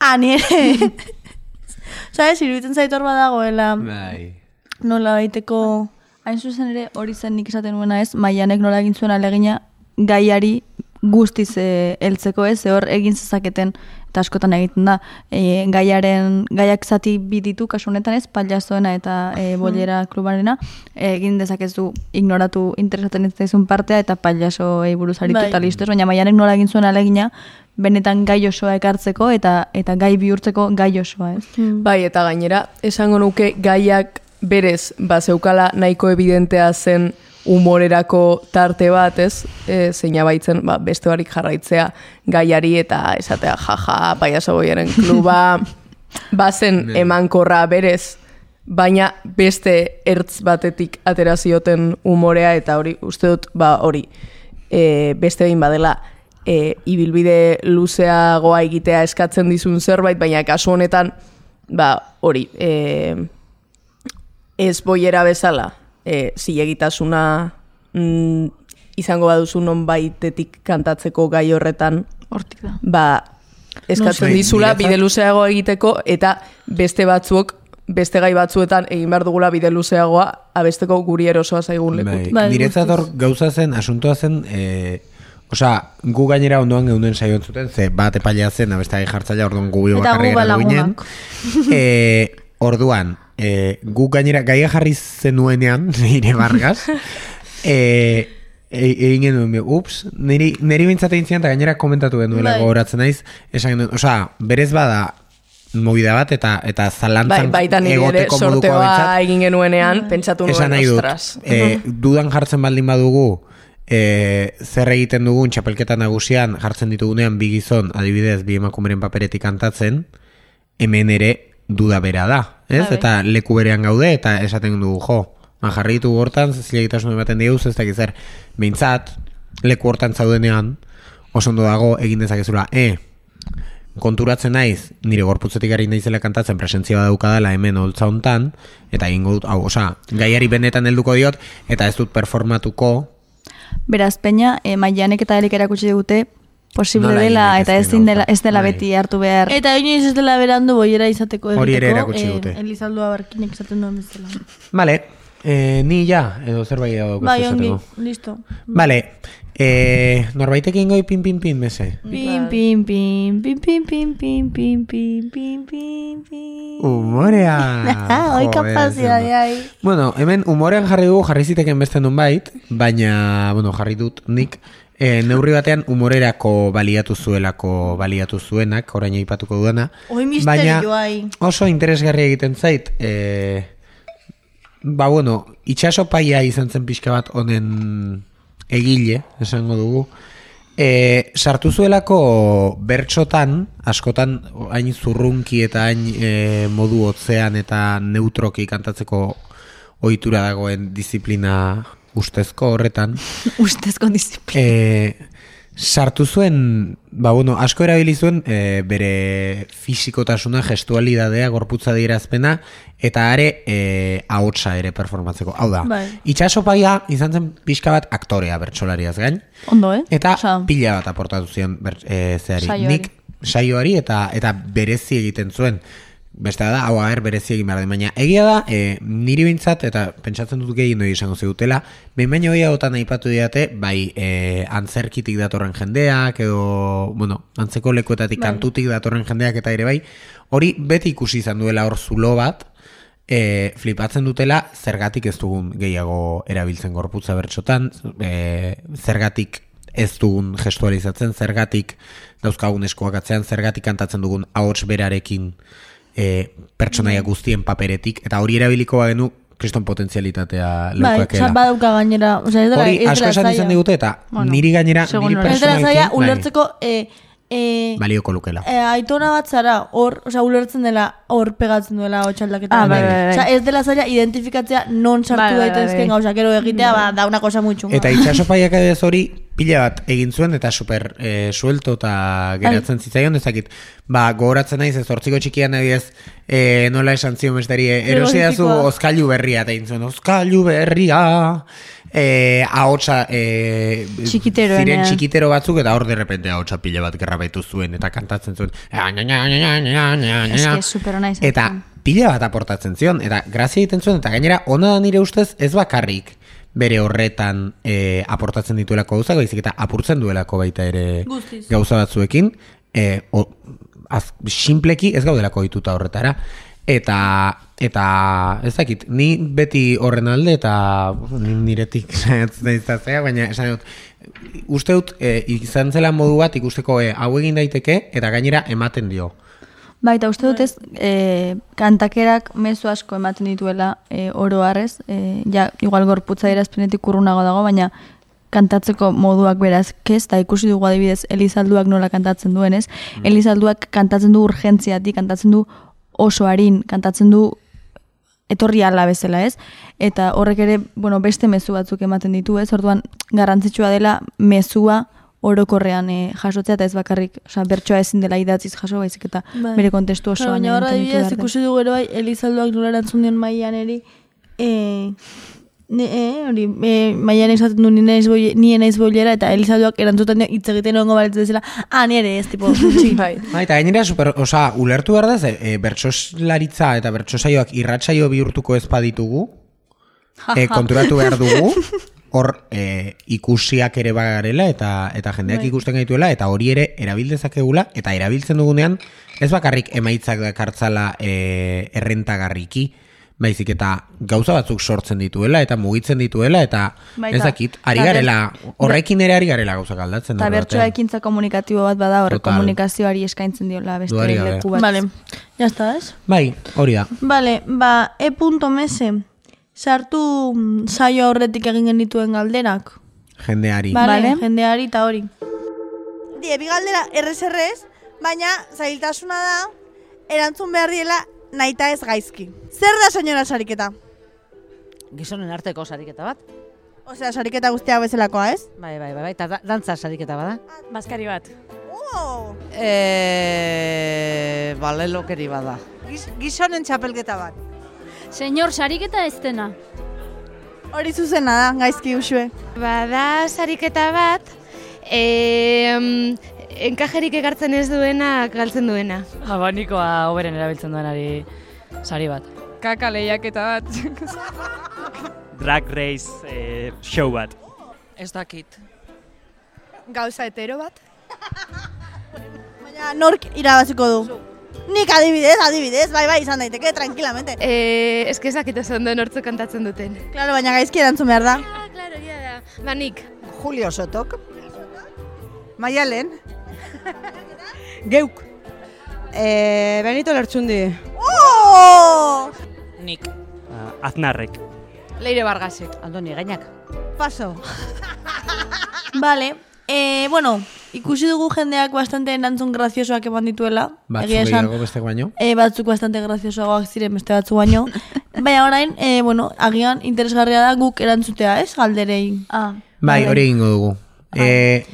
ani ere Sabes, iruditzen zaitor badagoela Bai. nola baiteko Hain zuzen ere hori zen nik esaten nuena ez, maianek nola egin zuen alegina gaiari guztiz e, heltzeko ez, hor egin zezaketen, eta askotan egiten da, e, gaiaren, gaiak zati biditu kasu honetan ez, paliazoena eta e, bolera klubarena, e, egin dezakezu ignoratu interesaten ez zaizun partea eta paliasoei buruz aritu Bai. listo, baina maianek nola egin zuen alegina, benetan gai osoa ekartzeko eta eta gai bihurtzeko gai osoa, ez? Bai, eta gainera, esango nuke gaiak berez, ba, zeukala nahiko evidentea zen humorerako tarte bat, ez? E, zeina baitzen, ba, beste barik jarraitzea gaiari eta esatea jaja, paiaso boiaren kluba, bazen emankorra berez, baina beste ertz batetik atera zioten umorea eta hori, uste dut, ba, hori, e, beste behin badela, e, ibilbide luzeagoa egitea eskatzen dizun zerbait, baina kasu honetan, ba, hori, e, ez boiera bezala, e, zilegitasuna mm, izango baduzu non baitetik kantatzeko gai horretan, Hortik da. ba, eskatzen No dizula niretzat- bide luzeago egiteko eta beste batzuk beste gai batzuetan egin behar dugula bide luzeagoa abesteko guri erosoa zaigun. Bai, Bai, niretzat hor gauza zen, asuntoa zen, e, osea, gu gainera ondoan geunden saio entzuten, ze bat epailea zen, abestagi jartzaile orduan gu geratu ginen. balagunak. e, orduan, e, gu gainera gaia jarri zenuenean, nire bargaz, e, e, egin genuen, ups, niri, niri bintzat egin zian, eta gainera komentatu genuela Bai. gogoratzen naiz, esan genuen, osea, berez bada, movida bat eta eta Bai, zalantzan baita nire ere egoteko behintzat. egin genuenean, pentsatu Esan nuen, nahi dut, ostras. e, dudan jartzen baldin badugu, e, zer egiten dugun txapelketa nagusian jartzen ditugunean bi gizon, adibidez, bi emakumeren paperetik kantatzen, hemen ere duda bera da, ez? Eta leku berean gaude eta esaten dugu, jo, ba, jarri ditugu hortan, zilegitasun ematen dieguz, ez dakiz zer, behintzat, leku hortan zaudenean, oso ondo dago egin dezakezula, e, konturatzen naiz, nire gorputzetik ari naizela kantatzen presentzia daukadala hemen holtza hontan, eta egingo dut, hau, osea, gaiari benetan helduko diot, eta ez dut performatuko, Beraz, peña, e, maianek eta elik erakutsi dute posible dela eta ez, daitezkeen din dela, ez dela Bai. beti hartu behar. Eta inoiz ez dela berandu boiera izateko. Hori ere erakutsi eh, dute. Elizaldua barkinek esaten duen bezala. Vale, eh, ni ja, edo zerbait dago Bai, ongi, listo. Vale, E, norbaitek ingoi pin pin pin mese. Pim, pim, pim, pim, pim, pim, pim, pim, pim, pim, pim, pim. Umorea! Kapazia, zen. jai. Bueno, hemen umorean jarri dugu jarri ziteken beste nun bait, baina, bueno, jarri dut nik, e, neurri batean umorerako baliatu zuelako baliatu zuenak, orain aipatuko dudana. Hoi baina oso interesgarri egiten zait, e, ba bueno, itxaso paia izan zen pixka bat honen egile, esango dugu, e, sartu zuelako bertxotan, askotan hain zurrunki eta hain e, modu hotzean eta neutroki kantatzeko ohitura dagoen disiplina ustezko horretan, Ustezko disiplina. e, sartu zuen, ba bueno, asko erabili zuen e, bere fisikotasuna, gestualidadea, gorputza dierazpena, eta are e, ahotsa ere performatzeko. Hau da, Bai. itxasopaia izan zen pixka bat aktorea bertsolariaz gain, Ondo, eh? eta Osea, pila bat aportatu zion ber, e, zeari. Saioari. Nik saioari eta eta berezi egiten zuen. Beste da, hau aher berezi egin behar den, baina egia da, e, niri bintzat, eta pentsatzen dut gehi noi izango zigutela, behin baino gehiagotan aipatu diate, bai, e, antzerkitik datorren jendeak, edo, bueno, antzeko lekuetatik kantutik datorren jendeak eta ere bai, hori beti ikusi izan duela hor zulo bat, e, flipatzen dutela zergatik ez dugun gehiago erabiltzen gorputza bertsotan, e, zergatik ez dugun gestualizatzen, zergatik dauzkagun eskuak atzean, zergatik kantatzen dugun ahots berarekin e, pertsonaia guztien paperetik, eta hori erabiliko bagenu kriston potentzialitatea Bai, leukakela. oza, badauka gainera. Oza, ez dela, Hori ez asko esan izan digute, eta Bueno, niri gainera, segun niri dela personalki, zaila, bai, ulertzeko, e, e, balioko lukela. e, aitona bat zara, hor, oza, ulertzen dela, hor pegatzen duela hotxaldaketa. Ah, bai, bai, bai. Ez dela zaila identifikatzea non sartu Bai, bai, bai, daitezken bai. gauza, gero egitea, ba, da una cosa muy chunga. Eta itxasopaiak adibidez hori pila bat egin zuen eta super e, suelto eta geratzen zitzaion ezakit. Ba, gogoratzen naiz ez hortziko txikian adibidez e, nola esan zion bestari e, erosi dazu oskailu berria eta egin zuen. Oskailu berria e, ahotsa e, Txikiteroenean. ziren txikitero batzuk eta hor derrepente ahotsa pila bat gerrabaitu zuen eta kantatzen zuen. Eta pila bat aportatzen zion, eta grazia egiten zuen, eta gainera, ona da nire ustez ez bakarrik bere horretan e, aportatzen dituelako gauzak, baizik eta apurtzen duelako baita ere Guztiz. gauza batzuekin, e, o, az, simpleki ez gaudelako dituta horretara, eta eta ez dakit, ni beti horren alde eta ni niretik saiatzen izatea, baina esan dut, uste dut e, izan zela modu bat ikusteko e, hau egin daiteke eta gainera ematen dio. Bai, eta uste dut ez, e, kantakerak mezu asko ematen dituela e, oro harrez, e, ja, igual gorputza irazpenetik urrunago dago, baina kantatzeko moduak beraz, kez, eta ikusi dugu adibidez Elizalduak nola kantatzen duen, ez? Elizalduak kantatzen du urgentziatik, kantatzen du oso harin, kantatzen du etorri ala bezala, ez? Eta horrek ere, bueno, beste mezu batzuk ematen ditu, ez? Orduan, garrantzitsua dela mezua orokorrean e, jasotzea eta ez bakarrik, osea, bertsoa ezin dela idatziz jaso baizik eta Bai. bere kontestu osoan baina horra da. ikusi dugu ere bai, Elizalduak nola erantzun dion maian eri, e, ne, e, hori, e, maian esaten du nien naiz boi- nien naiz boilera, eta Elizalduak erantzuten dio hitz egiten ongo balitz bezala, ah, nire ez, tipo, txiki. Bai. Ba, eta gainera, super, osa, ulertu behar da, ze, e, bertsoslaritza eta bertsosaioak irratsaio bihurtuko ez baditugu, e, konturatu behar dugu, hor e, ikusiak ere bagarela eta eta jendeak ikusten gaituela eta hori ere erabildezakegula eta erabiltzen dugunean ez bakarrik emaitzak dakartzala e, errentagarriki baizik eta gauza batzuk sortzen dituela eta mugitzen dituela eta Baita. ez dakit, ari garela horrekin ere ari garela gauzak aldatzen Eta neurri bertsoa ekintza komunikatibo bat bada horre Total. komunikazioari eskaintzen diola beste leku bat. Vale, ya está, ez? Bai, hori da. Vale, ba, e punto mese, sartu mm, saio horretik egin genituen galderak. Jendeari. Vale, Vale. jendeari eta hori. Die, bi galdera errez baina zailtasuna da erantzun behar diela naita ez gaizki. Zer da senyora sariketa? Gizonen arteko sariketa bat. Osea, sariketa guztiak bezalakoa, ez? Bai, bai, bai, bai. Eta da- dantza sariketa bada. Baskari bat. Oh! E, balelokeri bada. gizonen txapelketa bat. Senyor, sariketa ez dena. Hori zuzena da, gaizki usue. Bada sariketa bat, e, enkajerik ekartzen ez duena galtzen duena. Abanikoa oberen erabiltzen duenari sari bat. Kaka lehiaketa bat. Drag race eh, show bat. Ez dakit. Gauza hetero bat. Baina nork irabaziko du? Nik adibidez, adibidez, bai, bai, izan daiteke, tranquilamente. Eh, eske ez dakit oso ondo nortzu kantatzen duten. Claro, baina gaizki erantzun behar da. Ah, claro, ja da. Ba, nik. Julio Sotok. Maialen. Geuk. Eh, Benito Lertxundi. Oh! Nik. Uh, aznarrek. Leire Bargasek. Andoni Gainak. Paso. Vale, eh, bueno, ikusi dugu jendeak bastante erantzun graziosoak eman dituela. Batzuk esan, gehiago beste baino. eh, batzuk bastante graziosoagoak ziren beste batzu baino. Baina orain, eh, bueno, agian interesgarria da guk erantzutea, ez? Galderei. Ah, Bai, hori egingo dugu. Eh,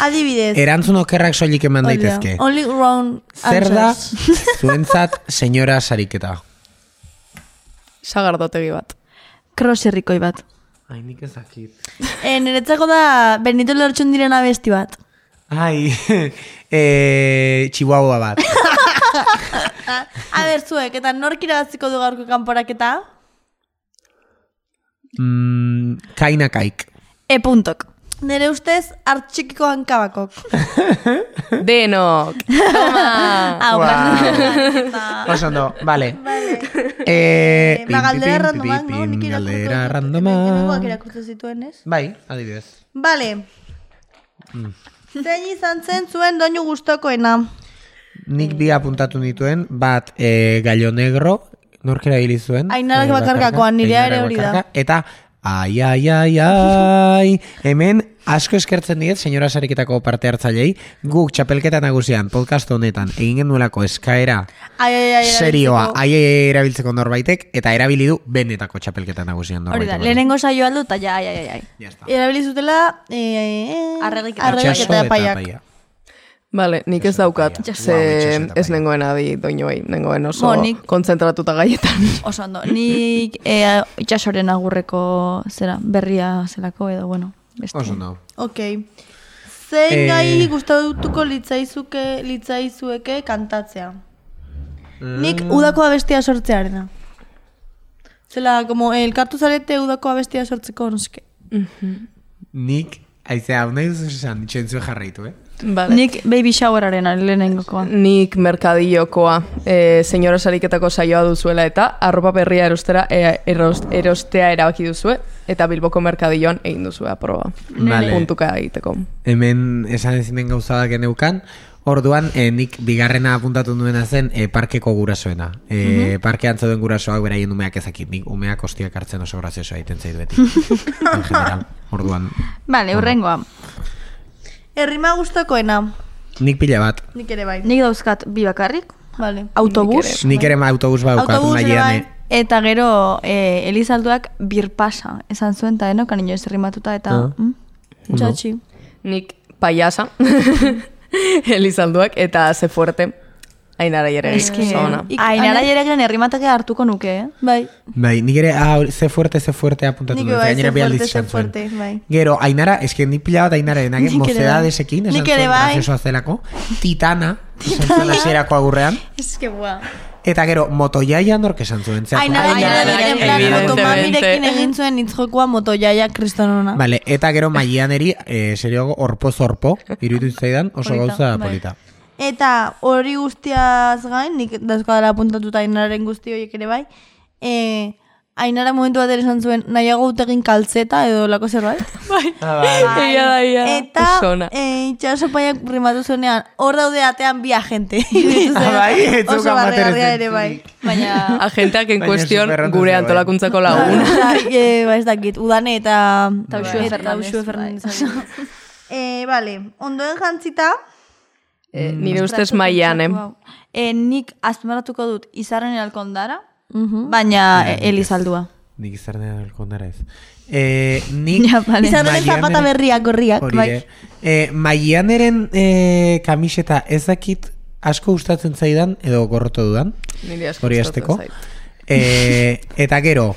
Adibidez. erantzun okerrak soilik eman daitezke. Only wrong Zer da zuentzat senyora sariketa? Sagardotegi bat. Kroserrikoi bat. Ai, nik ezakit. Eh, niretzako da Benito Lertxun diren abesti bat. Ai, eh, chihuahua bat. A ber, zuek, eta nork irabaziko du gaurko kanporaketa? Mm, kaina kaik. E puntok. Nere ustez, hartxikiko hankabakok. Denok. Toma. Hau, Wow. Oso ondo, vale. Eh, ba, galdera randomak, no? Nik Galdera ditut. randoma. Hemengoak irakurtzen zituen, ez? Bai, adibidez. Vale. Mm. Zein izan zen zuen doinu gustokoena? Nik bi apuntatu nituen, bat e, gallo negro, norkera hili zuen. Ainarak Eh, bakarkakoan, nirea ere Ainarak hori da. Eta, ai, ai, ai, ai, hemen asko eskertzen diet, senyora sariketako parte hartzailei, guk txapelketa nagusian, podcast honetan, egin genuelako eskaera Ai, ai, ai, serioa, ai, ai, ai, erabiltzeko norbaitek, eta erabili du benetako txapelketa nagusian Hori norbaitek. da, lehenengo saio aldu, eta ja, ai, ai, ai. Erabili zutela... Eh, Arregiketa. arregiketa Itxaso Vale, nik ez daukat, ze ez nengoen adi doinoei, nengoen oso Bo, nik- konzentratuta gaietan. Oso ondo, nik e, itxasoren agurreko zera, berria zelako edo, bueno. Beste. Oso no. Ok. Zein Eh. gai gustatuko litzaizuke, litzaizueke kantatzea? Nik Mm. udako abestia sortzearena. Zela, como elkartu zarete udako abestia sortzeko, noske. Nik, aizea, hau nahi duzu esan, itxentzue jarraitu, eh? Vale. Nik baby showeraren lehenengokoa. Nik merkadillokoa, e, senyora sariketako saioa duzuela eta arropa berria erostera, e, erost, erostea erabaki duzue eta Bilboko merkadilloan egin duzue aproba. Vale. Puntuka egiteko. Hemen esan ezinen gauza da geneukan, orduan eh, nik bigarrena apuntatu nuena zen eh, parkeko gurasoena. Eh, Parkean zeuden gurasoak beraien umeak ezakit, nik umeak ostiak hartzen oso grazioso egiten zaitu beti. en general, orduan. Vale, urrengoa. Errima gustokoena. Nik pila bat. Nik ere bai. Nik dauzkat bi bakarrik. Vale. Autobus. Nik ere autobus badaukat Autobus ere nahian, bai. Eta gero, e, Elizalduak birpasa, esan zuen, eta enokan inoiz errimatuta, eta... Ah. Mm? Txatxi. Nik paiasa, Elizalduak eta ze fuerte, ainara jere Eske, zona. ainara jeregren errimatake hartuko nuke, eh? Bai. Bai, nik ere, ah, ze fuerte, ze fuerte apuntatu Nik nuen, bai, gainera ze fuerte, ze esan zuen. fuerte, bai. Gero, Ainara, eske nik pila bat Ainara Nik ere bai. mozedadesekin, esan Nik ere zuen, bai. graziosoa zelako, Titana, esan zuen hasierako agurrean, Ez que guau. eta gero, motoiaia nork esan zuen, zeak- Ainara Ainara jere jere, en plan, evidentemente. motomamirekin egin zuen itzjokoa motoiaia kristonona. Vale, eta gero maianeri, eh, serioago, orpo zorpo, iruditu zaidan, oso gauza bai. polita. Eta hori guztiaz gain, nik dauzkadala apuntatuta ainararen guzti horiek ere bai, e, ainara momentu bat ere esan zuen, nahiago utegin kaltzeta edo lako zerbait. bai. Da, ia da. Eta e, itxaso paiak rimatu zuenean, hor daude atean bi agente. Ah, bai, Oso batere barregarria ere bai. Baina... Agenteak en kuestion gure zegoen. antolakuntzako lagun. e, ba, ez dakit, udane eta... Eta Uxue eta Fernandez, Uxue bai. Fernandez. e, vale, ondoen jantzita, Eh, nire ustez maian, eh? E, nik azpimarratuko dut izarren alkondara, baina e, Elizaldua. Nik izarnean alkondara ez. Eh, nik Ja, vale. izarren zapata berriak gorriak, Hori bai. Eh, Maianeren eh, kamiseta ez dakit asko gustatzen zaidan edo gorroto dudan. Nire asko Hori gustatzen zait. Eh, eta gero,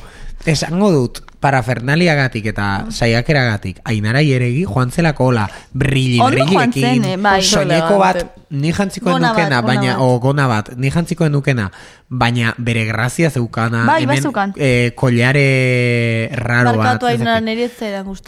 esango dut, parafernaliagatik eta saiakeragatik ainara ieregi joan zelako hola brilli zen, eh, bai. soineko bat ni bat, nukena baina bat. o gona bat ni jantzikoen nukena baina bere grazia zeukana Bai, hemen eh, kollare raro bat.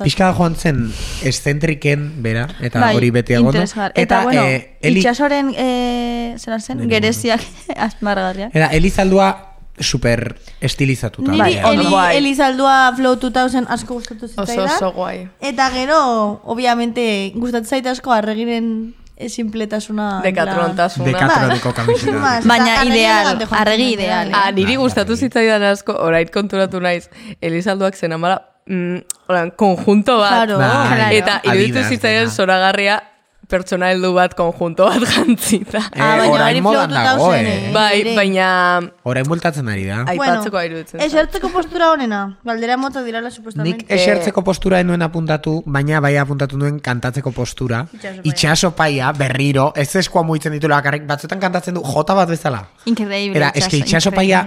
Pixka joan zen eszentriken bera eta Bai, hori beti egon interesgar. Eta, bueno, eh, Eli, itxasoren, eh, zelan zen, gereziak azmargarriak. eta Elizaldua super estilizatuta Niri dago. Eli, Guai. Elizaldua Flow 2000 asko gustatu Oso zitzaidan. oso guai. Eta gero, obviamente, gustatzen zaite asko arregiren simpletasuna. Dekatrontasuna. Dekatroniko kamiseta. Más, Baina ideal, arregi ideal. bai. Ah, niri gustatu zitzaidan asko, orait konturatu naiz, Elizalduak zen amala, mm, oran, konjunto bat. Claro. Bai, Eta iruditu zitzaidan zoragarria pertsona heldu bat konjunto bat jantzita. Eh, Ah, baina orain hori modan Flow dago, 2000, eh. eh. Bai, baina Orain bultatzen ari da. aipatzeko bueno, iruditzen. zait. Esertzeko postura honena. Galdera motza dirala, Nik supuestamente. esertzeko postura ez nuen apuntatu, baina bai apuntatu nuen kantatzeko postura. Itxaso paia. Berriro, ez eskoa mugitzen ditula bakarrik, batzuetan kantatzen du jota bat bezala. Increíble. Era, eske itxaso paia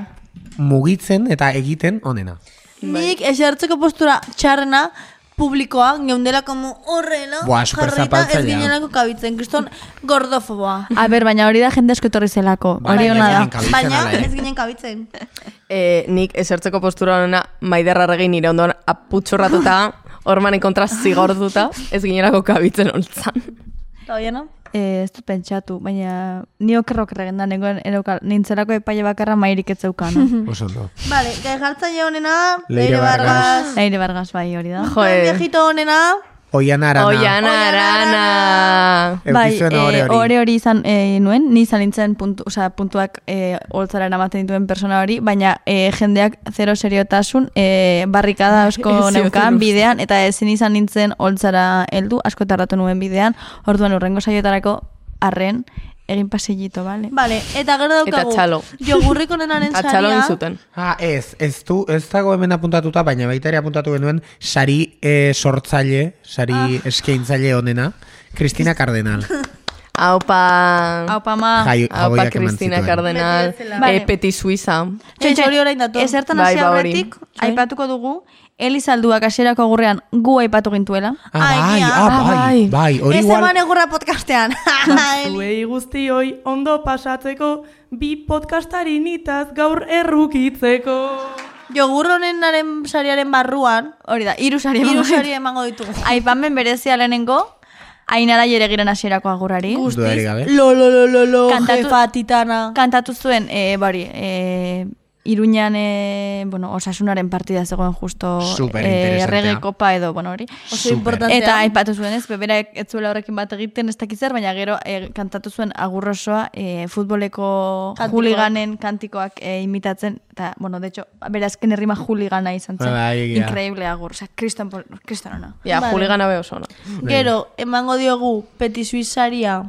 mugitzen eta egiten onena. Nik esertzeko postura txarrena publikoa, geundela como horrela, Buah, jarrita ez ginelako kabitzen, kriston gordofoboa. A ber, baina hori da jende asko etorri zelako. Hori baina ona da. Baina eh? ez ginen kabitzen. Eh, nik esertzeko postura honena maiderra regin nire ondoan aputxorratuta, ormanen kontra zigortuta, ez ginerako kabitzen holtzan. Eta oiena? Eh, ez dut pentsatu, baina ni okerro okerregen da, nengoen erauka, nintzelako epaile bakarra mairik ez zeukan. Oso ondo. Vale, gai jartzaile honena, Leire Leire Vargas. Vargas. Leire Vargas bai hori da. Joe, Viejito honena, Oian arana. oian arana. Bai, eh, hori. hori izan eh, nuen, ni izan nintzen puntu, osea, puntuak eh, holtzara eramaten dituen persona hori, baina eh, jendeak zero seriotasun, eh, barrikada asko Ez zioten neukan bidean, eta ezin izan nintzen holtzara heldu, asko tardatu nuen bidean, orduan urrengo saioetarako arren, egin pasillito, bale? Vale, eta gero daukagu. Eta txalo. Jogurrik onenaren Atxalo saria. egin zuten. Ah, ez, ez du, ez dago hemen apuntatuta, baina baita ere apuntatu genuen sari eh, sortzaile, sari Ah. eskaintzaile onena, Cristina Cardenal. Aupa... Aupa ma. Jai- Aupa Cristina. Cardenal. Vale. Peti Suiza. Hori orain dator. Esertan Bai, hasi ba, hori. aurretik, aipatuko dugu, Elizalduak hasierako agurrean gu aipatu gintuela. Ah, Ai, bai, mia. ah, bai, bai, hori Ez eman egurra podcastean. Zuei guztioi ondo pasatzeko, bi podcastari nitaz gaur errukitzeko. Jogur honenaren sariaren barruan, Hori da, hiru sari emango sari emango ditugu. Aipamen berezia lehenengo, Ainara jeregiren hasierako agurrari. Dudarik gabe. Lo, lo, lo, lo, lo, Kantatu- jefa titana. Kantatu zuen, e, bari, e, Iruñan, e, bueno, osasunaren partida zegoen justo Superinteresantea. errege kopa edo, bueno, hori. Oso. Eta aipatu zuen ez, bebera ez zuela horrekin bat egiten ez dakiz zer, baina gero e, kantatu zuen agurrosoa e, futboleko Kantikoak. juliganen kantikoak e, imitatzen, eta, bueno, de hecho, bera azken herrima juligana izan zen. Bai. Increíble agur, osea, kriston, pol- kriston ona. Ja, Vale. juligana be oso ona. Gero, emango diogu Peti Suizaria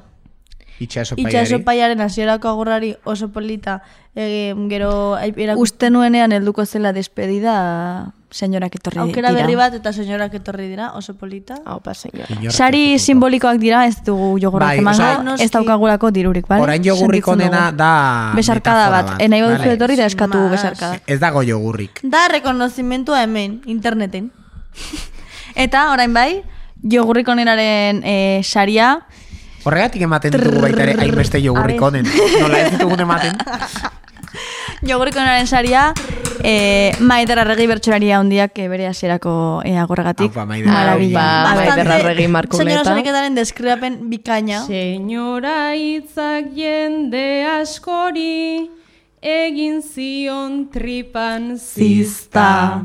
Itxaso paiaren hasierako agurrari oso polita. E, gero, erakusten Uste nuenean helduko zela despedida senyorak etorri aukera dira. berri bat eta senyorak etorri dira, oso polita. Aupa. Inork Sari simbolikoak dira, ez dugu jogurrak Bai, emango, noski. ez daukagulako dirurik, bale? Orain jogurrik onena da... Besarkada metafora bat, enai baduzu vale? etorri da eskatu Mas. besarkada. Ez dago jogurrik. Da rekonozimentua hemen, interneten. Eta, orain bai, jogurrik onenaren e, saria, Horregatik ematen ditugu baita ere hainbeste jogurrik A onen. Nola ez ditugun ematen? jogurrik onenaren saria, e, maider arregi bertxolaria handiak e, bere hasierako e, agorregatik. Aupa, Maider. Marabilla. Aupa. A ver, Maider Arregi Markuleta. Senyora sariketaren deskribapen bikaina. Senyora hitzak jende askori, egin zion tripan zizta.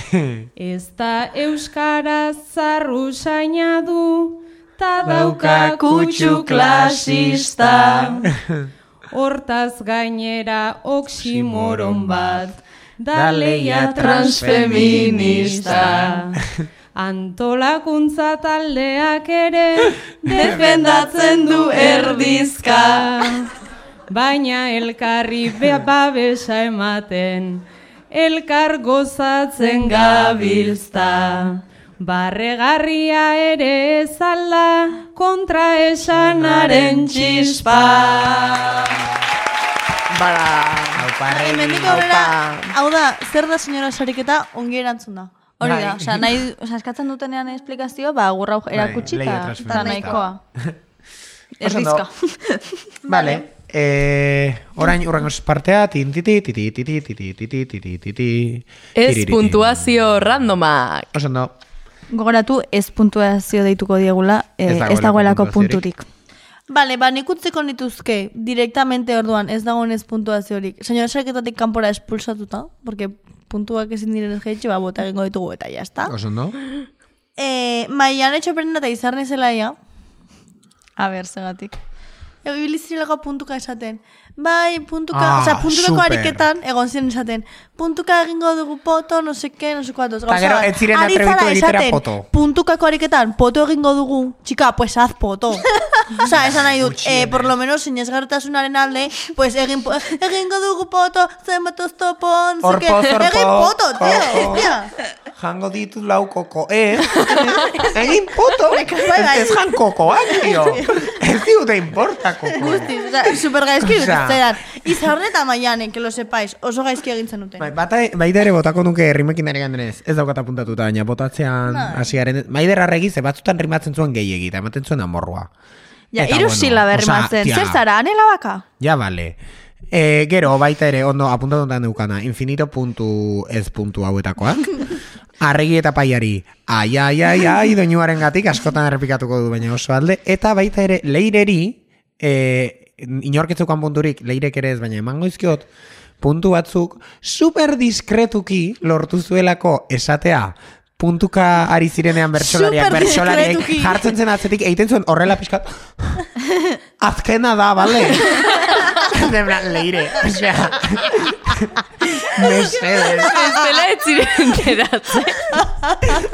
Ez da euskaraz zarru saina du, ta dauka kutsu klasista. Hortaz gainera oksimoron bat, da leia transfeminista. Antolakuntza taldeak ere defendatzen du erdizka. Baina elkarri be- babesa ematen, elkar gozatzen gabilzta. Barregarria ere ezala kontra esanaren txispa. Bada. Aupa, Regi. aurrera, hau da, zer da senyora sariketa ongi erantzun da. Hori Bai. da, osea, nahi, osea, eskatzen dutenean esplikazio, ba, gurra Bai, erakutsi eta nahikoa. Erdizka. Vale. Eh, orain urrengo partea, tin titi titi titi titi titi titi. Ez puntuazio randomak. Oso ondo. Gogoratu ez puntuazio deituko diegula, eh, Ez ez dagoelako punturik. Bale, ba, nik utziko nituzke directamente orduan ez dagoenez puntuaziorik. Señora sarketatik kanpora espulsatuta, porque puntuak ezin diren jaitxe, ba, bota egingo ditugu eta jazta. Oso ondo. Eh, maian etxo perena eta izarne zelaia, A ber, segatik. Ego, ibili zirelako puntuka esaten. Bai, puntuka, Ah, osea, puntukako super. ariketan, egon ziren esaten, puntuka egingo dugu poto, no seke, no seko atoz. Ta gero, ez ziren atrebitu egitera poto. puntukako ariketan, poto egingo dugu, txika, pues haz poto. Osea, esan nahi dut, eh, por lo menos, sinesgarritasunaren alde, pues egin, egingo dugu poto, zenbat oztopo, no seke, Orpo, zorpo, egin poto, tío, hostia. Jango ditu lau koko, eh? Egin poto, bai. ez jan kokoak, tio. Ez diute importa koko. Guztiz, osea, super gaizki zeran. Izarne eta maiane, que lo sepais, oso gaizki egin zenuten. Bai, bata, baita ere botako nuke rimekin ari gandenez. Ez daukat apuntatuta, baina botatzean Bai. hasiaren. Maider arregi ze batzutan rimatzen zuen gehiegi, eta ematen zuen amorrua. Ja, Eta iru bueno, errimatzen. tia. Zer zara, anela baka? Ja, bale. E, gero, baita ere, ondo, apuntatuta neukana, infinito puntu ez puntu hauetakoak. Arregi eta paiari, ai, ai, ai, ai, doinuaren gatik, askotan errepikatuko du, baina oso alde. Eta baita ere, leireri, e, inorketzukan punturik, leirek ere ez, baina emango izkiot, puntu batzuk, super diskretuki lortu zuelako esatea, puntuka ari zirenean bertsolariak, diskretuki. jartzen zen atzetik, egiten zuen horrela pixkat, azkena da, bale? Plan, leire, osea, mesedes. Ez dela ez ziren geratzen.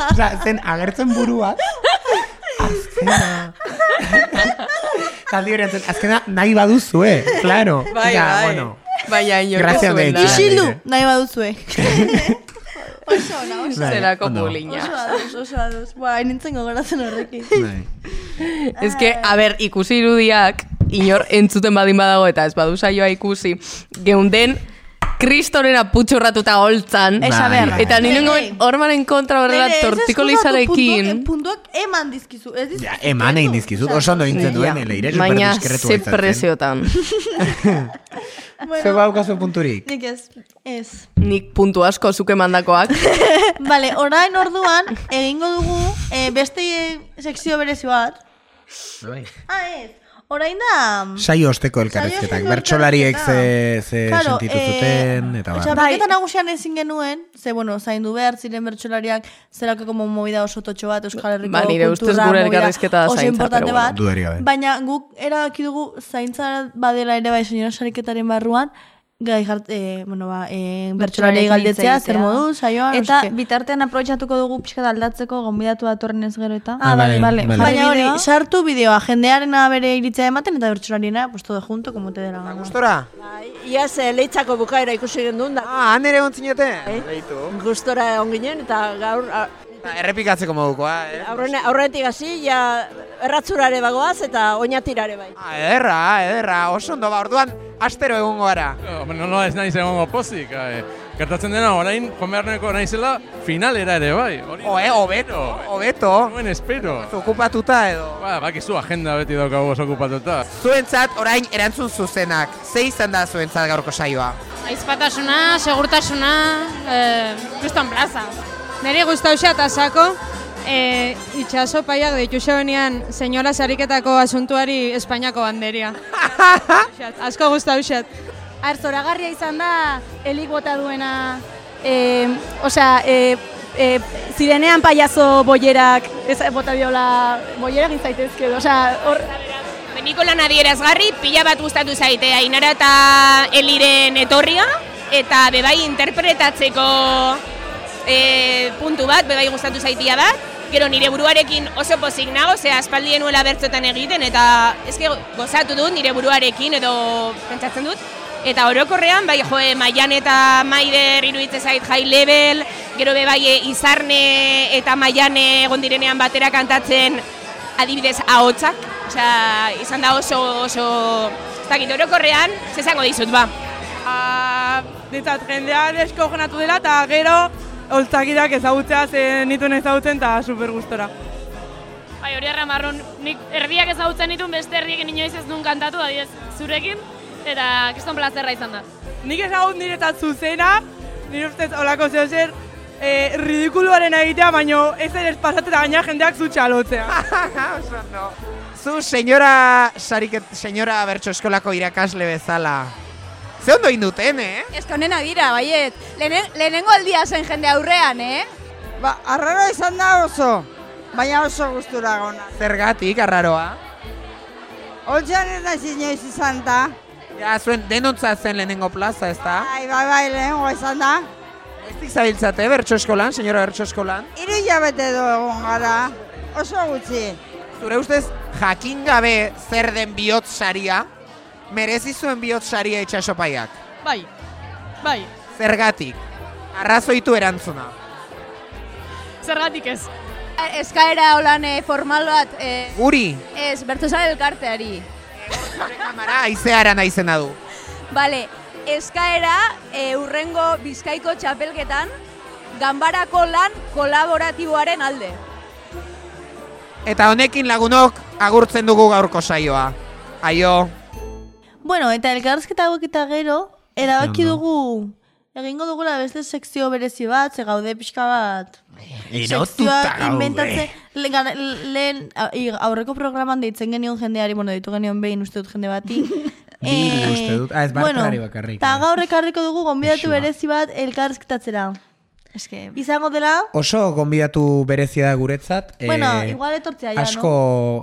Osea, zen agertzen buruak, azkena. Zaldi hori antzen, azkena nahi baduzue, claro. Bai, Osea, bai. bueno, Baina inor Grazia zuen meitxea. da. Isildu, nahi baduzue. oso ona, oso Bai, Zelako ondo. pulina. Oso ados, oso ados. Ba, nintzen gogoratzen horrekin. bai. Ez que, a ber, ikusi irudiak, inor entzuten badin badago eta ez badu saioa ikusi, geunden kristoren aputxurratuta holtzan. Ez, a ber. Bai, Eta bai. nire Leire. hormaren kontra horrela Leire, ez tortiko eskuzatu lizarekin. puntuak- eman dizkizu. Ez dizkizu. Ja, eman egin dizkizut, oso ondo hintzen duen, Ja, leire, Baina ze izaten. preziotan. Ze baukazu punturik. Nik ez. Ez. Nik puntu asko zuke mandakoak. Vale, orain orduan, egingo dugu eh, beste sekzio berezi bat. Bai. Ah, ez. Orain da... Saio osteko elkarrezketak, bertsolariek ze, ze Claro, sentitu eh, zuten, eta bar. Txapelketa nagusian ezin genuen, ze, bueno, zaindu behar ziren bertsolariak, zerako como movida oso totxo bat, Euskal Herriko Ba, nire ustez kultura, gure movida elkarrizketa da zaintza, pero bueno, bat. Baina guk erabaki dugu zaintza badela ere bai senyora sariketaren barruan, gai jart, eh, bueno, ba, eh, bertsolari galdetzea, zer modu, saioa, Eta qué. bitartean aprobetxatuko dugu pixka aldatzeko gonbidatu datorren ez gero eta. Ah, vale, vale, vale. vale. Baina hori, sartu bideoa, jendearena bere iritzea ematen eta bertsolariena, pues todo junto, como te dela. Gustora? Iaz, eh, leitzako bukaera ikusi gendun da. Ah, han ere ontzinete? Bai. Leitu. Gustora onginen eta gaur a- Errepikatzeko modukoa, eh? aurrene, aurretik hasi, ja erratzurare bagoaz eta oinatirare bai. Ah, ederra, ederra, oso ondo, ba, orduan, astero egongo gara. No, no ez naiz egongo pozik. Eh, gertatzen dena, orain, jomerneko naizela, finalera ere, bai. Hori, Oe, hobeto, hobeto. Nuen espero. Okupatuta edo. Ba, bakizu agenda beti daukagu oso okupatuta. Zuentzat, orain, erantzun zuzenak. Ze izan da zuentzat gaurko saioa? Aizpatasuna, segurtasuna, eh, kriston plaza. Neri guztauxa eta sako, e, itxaso paiak ditu xeunian senyora sariketako asuntuari Espainiako banderia. Asko guztauxat. Ar, zoragarria izan da, helik bota duena, e, osea, e, e, zirenean paiazo boierak, ez bota diola, boierak izaitezke, osea, hor, Beniko lan adierazgarri, pila bat gustatu zaite, Ainara eta Eliren etorria, eta bebai interpretatzeko e, puntu bat, bebai gustatu zaitia bat, gero nire buruarekin oso pozik nago, ze aspaldien nuela bertzotan egiten, eta eske gozatu dut nire buruarekin, edo pentsatzen dut, Eta orokorrean, bai, joe, Maian eta Maider iruditzen zait high level, gero be bai e, Izarne eta Maiane egon direnean batera kantatzen adibidez ahotsak, osea, izan da oso oso ez dakit orokorrean, ze esango dizut ba. Ditzat, jendea desko jonatu dela eta gero oltzakidak ezagutzea, ze nituen ezagutzen eta super gustora. Bai, hori erra marron, nik erdiak ezagutzen ditun, beste erdiekin inoiz ez nun kantatu, adiez, zurekin, eta kriston plazerra izan da. Nik ezagut niretzat zuzena, nire ustez olako zeo zer, eh, ridikuluaren egitea, baino ez ere pasatzen da gaina jendeak zu txalotzea. Oso ondo. Zu, senyora, sariket, senyora bertso eskolako irakasle bezala. Ze ondo induten, eh? Ez que honena dira, baiet. Lehenen, lehenengo aldia zen jende aurrean, eh? Ba, arraro izan da oso, baina oso gustura gona. Zergatik, arraroa. Oltzean ez naiz inoiz izan da. Ja, zuen denontza zen lehenengo plaza, ez da? Bai, bai, bai, lehenengo izan da. Eztik zabiltzate, bertso eskolan, senyora bertso eskolan. Hiru hilabete du egon gara, oso gutxi. Zure ustez, jakin gabe zer den bihotz saria, merezi zuen bihotz saria itxasopaiak. Bai, bai, Zergatik, arrazoitu erantzuna. zergatik ez. Eskaera holan eh, formal bat, eh, Guri, ez, bertozale elkarteari. kamara, aizeara naizena du. Bale, eskaera e, urrengo bizkaiko txapelketan, ganbarako lan kolaboratiboaren alde. Eta honekin lagunok agurtzen dugu gaurko saioa. Aio. Bueno, eta elkarrizketa hauek eta gero, erabaki dugu, egingo dugula beste sekzio berezi bat, ze gaude pixka bat. Erotuta Sekzioak gaude. lehen, i- aurreko programan deitzen genion jendeari, bueno, deitu genion behin uste dut jende bati. Bi uste dut. Ah, ez barkarari bakarrik. Eta gaur ekarriko dugu gonbidatu berezi bat elkarrizketatzera. Eske... Izango dela, Oso gonbidatu berezia da guretzat. bueno, eh, igual etortzea ja, asko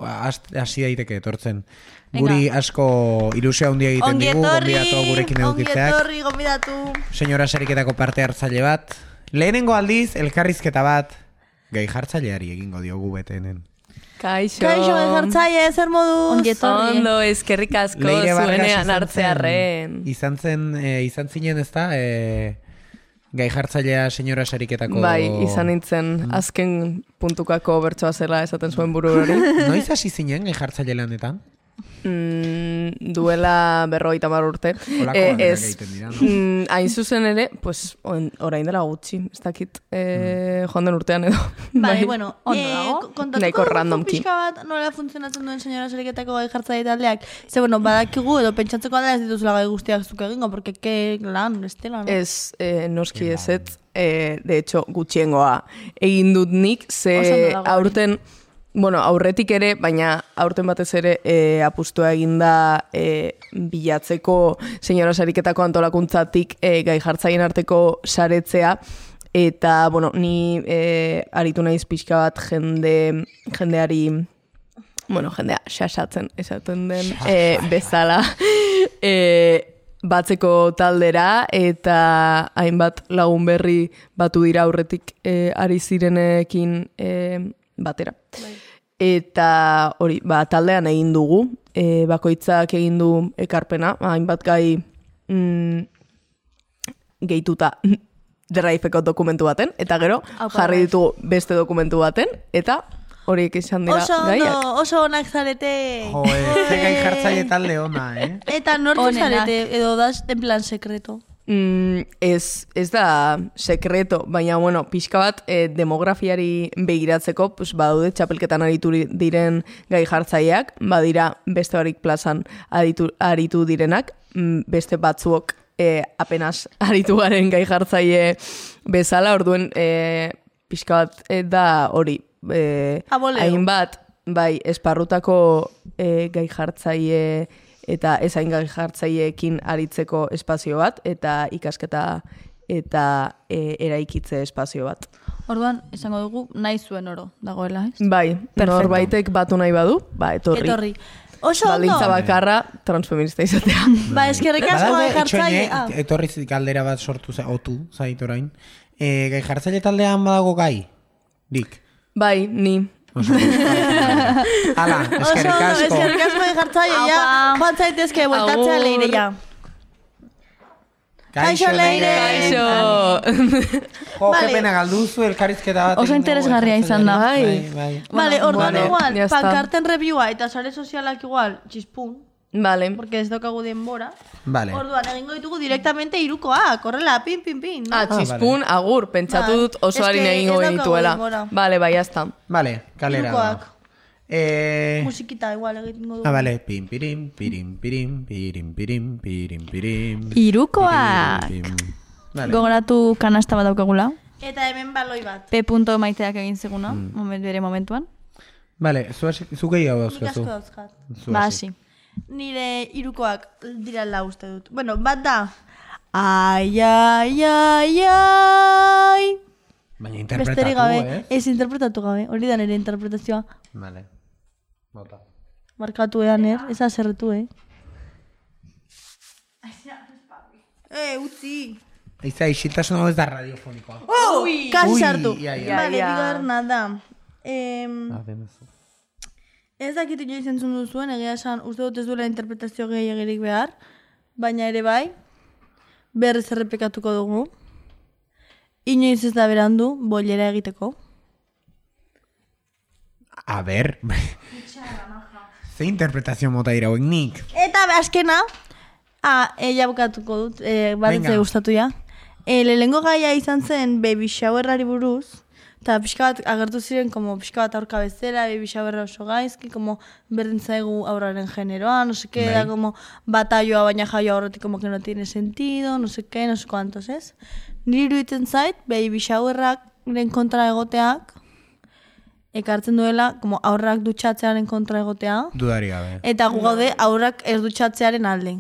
hast- hasi daiteke etortzen. Guri asko ilusio handia egiten Ongi digu, etorri, gonbidatu gurekin ongi edukitzeak. etorri, gonbidatu. Senyora sariketako parte hartzaile bat. Lehenengo aldiz, elkarrizketa bat, gai jartzaileari egingo diogu betenen. Kaixo. Kaixo, jartzaile, zer moduz? Ongi etorri. Ondo, eskerrik asko zuenean hartzearren. Izan zen, eh, izan zinen ez da, eh, gai jartzailea senyora sariketako... Bai, izan nintzen azken puntukako bertsoa zela esaten zuen buru hori. Noiz hasi zinen gai jartzaile lanetan? Mm, duela berrogeita mar urte. Holako Eh, ez, dira, no? mm, hain zuzen ere, pues, on- orain dela gutxi, ez dakit, eh, joan den urtean edo. Bai, bueno, ondo eh, dago. ko- kontatuko Nahiko dugu randomki. pixka bat nola funtzionatzen duen senyora sariketako gai jartzaile taldeak. Ze, bueno, badakigu edo pentsatzeko aldera ez dituzula gai guztiak zuk egingo, porque ke lan, estela, no? Ez, eh, noski ezetz, eh, de hecho, gutxiengoa egin dut nik, ze ondo dago hori. Bueno, aurretik ere, baina aurten batez ere eh, apustua eginda eh, bilatzeko senyora sariketako antolakuntzatik eh, gai jartzaien arteko saretzea, eta, bueno, ni eh, aritu naiz pixka bat jende, jendeari bueno, jendea xaxatzen esaten den eh, bezala eh, batzeko taldera. Eta hainbat lagun berri batu dira aurretik eh, ari zirenekin eh, batera. Eta hori, ba, taldean egin dugu, eh, bakoitzak egin du ekarpena, hainbat gai mm, gehituta Drive-eko dokumentu baten, eta gero Aupa, jarri ditugu beste dokumentu baten, eta horiek izan dira Oso gaiak. ondo, oso onak zarete. Jo, eh, ze gai jartzaile talde ona, eh? Eta nortu zarete, edo da en plan sekreto. Mm, ez, ez da sekreto, baina bueno, pixka bat eh, demografiari begiratzeko, pues, badaude txapelketan aritu diren gai jartzaileak, badira beste barik plazan aritu, aritu direnak, mm, beste batzuok eh, apenas aritu garen gai jartzaile bezala, orduen eh, pixka bat eh, da hori. Aboleo. hainbat, bai, esparrutako eh, gai jartzaile eta ezain gai jartzaileekin aritzeko espazio bat, eta ikasketa eta e, eraikitze espazio bat. Orduan, esango dugu, nahi zuen oro, dagoela, ez? Bai, Perfecto. norbaitek batu nahi badu, ba, etorri. Etorri. Oso ondo. Baldintza bakarra transfeminista izatea. Ba, eskerrik asko gai jartzaile. etxoine, Ah. etorri galdera bat sortu za, otu, zait orain. E, gai jartzaile taldean badago gai? Dik. Bai, ni. Hala, Oso eskerrik asko. eskerrik asko gai jartzaile, ja. Joan zaitezke, bueltatzea leire, ja. Kaixo, Leire. Kaixo. Jo, Vale. que pena galdu zu elkarrizketa bat. Oso interesgarria izan da. jartzaileari. Bai, bai. Vale, orduan igual, pankarten reviewa eta sare sozialak igual, txispun. Vale. Porque ez daukagu denbora. Vale. Orduan, egingo ditugu directamente irukoak, horrela, pin, pin, pin. No? Ah, txispun, agur, pentsatu Bai. dut oso harin egingo denbora. Vale, bai, hasta. Vale, kalera. Hirukoak. Eh, Musikita igual egingo dugu. ah, vale. Pim, pirim, pirim, pirim, pirim, pirim, pirim, pirim. Pirim. Vale. Gogoratu kanasta bat daukagula. Eta hemen baloi bat. P. punto maiteak egin zeguna, Mm. moment bere momentuan. Vale, zu hasi- zu gehiago Nik asko dauzkat. Ba, hasi. Nire irukoak dira la uste dut. Bueno, bat da. Ai, ai, ai, ai. Baina interpretatu, Besterik gabe, eh? ez interpretatu gabe. Hori da nire interpretazioa. Vale. Bota. Markatu ean, er? Ez azerretu, eh? Eh, utzi. Eiza, isiltasun hau ez da radiofonikoa. Oh, kasi Ui, sartu. ia, ia. Vale, Ia, ia. bigarrena da. Em, Ah, ez dakit inoiz entzun duzuen, egia esan, uste dut ez duela interpretazio gehiagirik behar, baina ere bai, berriz errepikatuko dugu. Inoiz ez da berandu, boilera egiteko. A ber. Ze interpretazio mota dira hauek nik. Eta azkena, ah, ella bukatuko dut, eh, bat ez gustatu ja. E, lehengo gaia izan zen baby showerrari buruz, eta pixka bat agertu ziren, como pixka bat aurka bezala, baby showerra oso gaizki, como berdin zaigu aurraren generoa, no sé qué, Bai. da como batalloa baina jaio aurretik como que no tiene sentido, no sé qué, no sé cuantos, ez? Niri iruditzen zait, baby showerrak kontra egoteak, ekartzen duela, como aurrak dutxatzearen kontra egotea, Dudari gabe. Eta gu gaude aurrak ez dutxatzearen alde.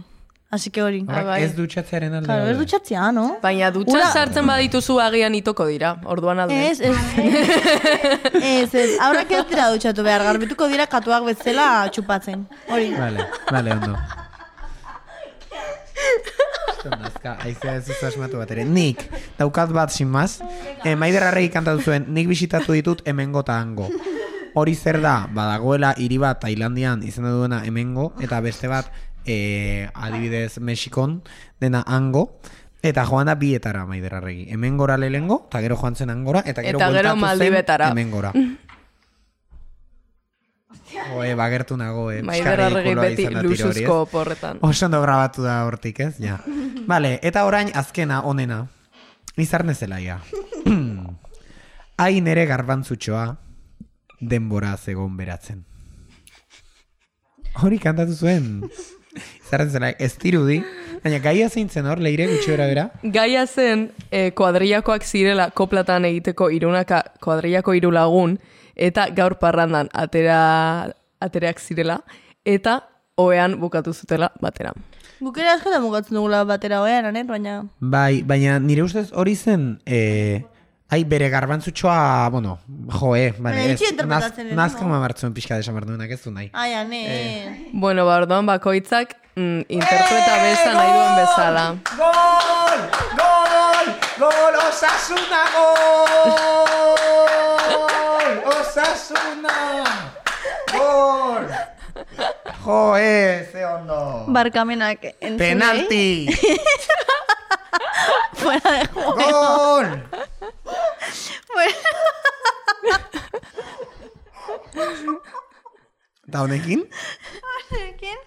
Así que hori. Horrek ez dutxatzearen alde. Claro, ez dutxatzea, no? Baina dutxa Ura- sartzen badituzu agian itoko dira, orduan alde. Ez, ez. ez, ez. Aurrak ez dira dutxatu behar, garbituko dira katuak bezala txupatzen. Hori. Vale, vale, ondo. Nazka, aizea ez asmatu bat ere. Nik, daukat bat sin maz, e, maiderrarregi kantatu zuen, nik bisitatu ditut hemengo eta hango. Hori zer da, badagoela hiri bat Tailandian izena duena hemengo, eta beste bat, e, adibidez Mexikon, dena hango, eta joan da bietara maiderrarregi. Hemengora lehengo, eta gero joan zen hangora, eta gero, Eta gero Maldibetara. hemengora. Oe, bagertu nago, eh. Maiderrarregi Pixka beti luxuzko porretan. Oso ondo grabatu da hortik, ez? Ja. Vale, eta orain azkena onena. Izarne zelaia. Hain ere garbantzutxoa denbora zegon beratzen. Hori kantatu zuen. Izarne zelaia, ez dirudi. Baina gaia zeintzen hor, leire gutxi bera. Gaia zen eh, kuadrillakoak zirela koplatan egiteko irunaka kuadrillako hiru lagun eta gaur parrandan atera atereak zirela eta oean bukatu zutela batera. Guk ere askotan mugatzen dugula batera hoean, anen, baina... Bai, baina nire ustez hori zen... Eh, Ai, bere garbantzutxoa, bueno, jo, eh, Baina ez, ere, nazka mamartzuen pixka desamar duenak ez du nahi. Ai, ane. Bueno, ba, orduan bakoitzak mm, interpreta beza nahi duen bezala. Gol! Gol! Gol! Osasuna! Gol! Osasuna! Gol! Jo, eh, ze ondo. Barkamenak entzunei. Penalti! Fuera de juego. Gol! Eta honekin? Honekin,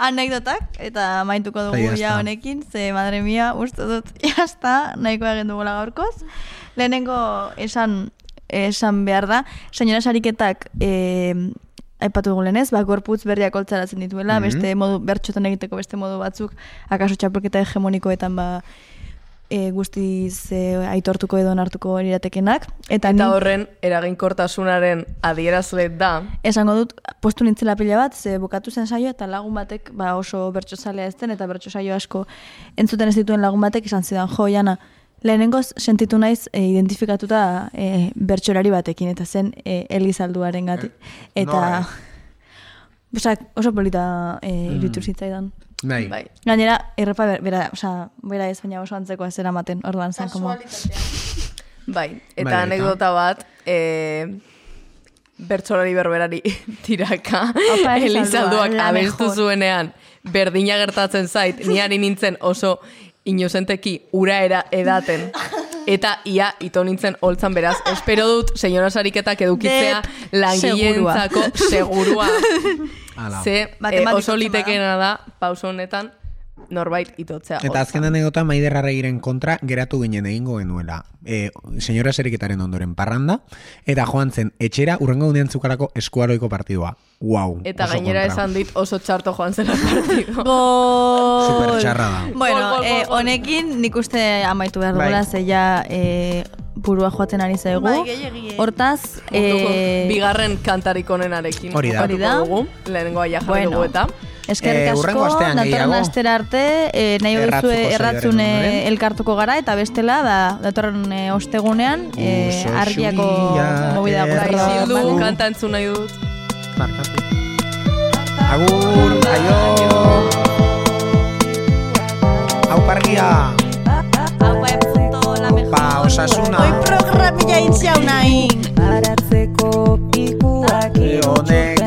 anekdotak, eta maituko dugu ya ja honekin, ze madre mia, uste dut, jazta, nahiko egin dugula gaurkoz. Lehenengo esan, esan behar da, senyora sariketak, eh, aipatu dugu lehenez, ba, gorputz berriak holtzaratzen dituela, Mhm. beste modu, bertxotan egiteko beste modu batzuk, akaso txapelketa hegemonikoetan, ba, e, guztiz e, aitortuko edo onartuko iratekenak. Eta, Eta ni- horren eraginkortasunaren adierazle da Esango dut, postu nintzela pila bat, ze bukatu zen saio eta lagun batek ba oso bertsozalea ez den eta bertso saio asko entzuten ez dituen lagun batek esan zidan, jo, Jana, lehenengoz sentitu naiz e, identifikatuta e, bertsolari batekin eta zen e, Elizalduaren gati. Eta Nola? Osa, oso polita e, Mm. iruditu zitzaidan. Bai. bai. Gainera, errepa ber- bera, osea, bera ez baina oso antzekoa zera maten, orduan zen, como... Bai, eta Bai, anekdota bat, e, bertsolari berberari tiraka, Opa, Elizaldua, Elizalduak abestu zuenean, berdina gertatzen zait, ni ari nintzen oso inozenteki uraera edaten. Eta ia ito nintzen holtzan beraz, espero dut senyora sariketak edukitzea langileentzako segurua. Ala. Ze, eh, oso bada. litekeena da, pauso honetan, norbait itotzea. Eta azken anekdota Maider Arregiren kontra geratu ginen egingo genuela. E, senyora seriketaren ondoren parranda, eta joan zen etxera urrengo gunean zukalako eskuaroiko partidua. Wow, Eta gainera kontra. esan dit oso txarto joan zela partido. Gol! Super txarra da. Bueno, eh, honekin nik uste amaitu behar Bai. dugula, ze ja eh, burua joaten ari zaigu. Bai. Hortaz, eh, bigarren kantarik onenarekin. Hori da. Hori da. Lehenengoa ja jarri Bueno. dugu eta. Eskerrik eh, asko, astean datorren astera arte, e, nahi behizu erratzune elkartuko gara, eta bestela, da, datorren e, ostegunean, e, argiako mobida gura. Zildu, kantantzu nahi dut. Markatu. Agur, aio! Hau parria! Ba, osasuna! Hoi programila itxau nahi! Aratzeko pikuak ionek!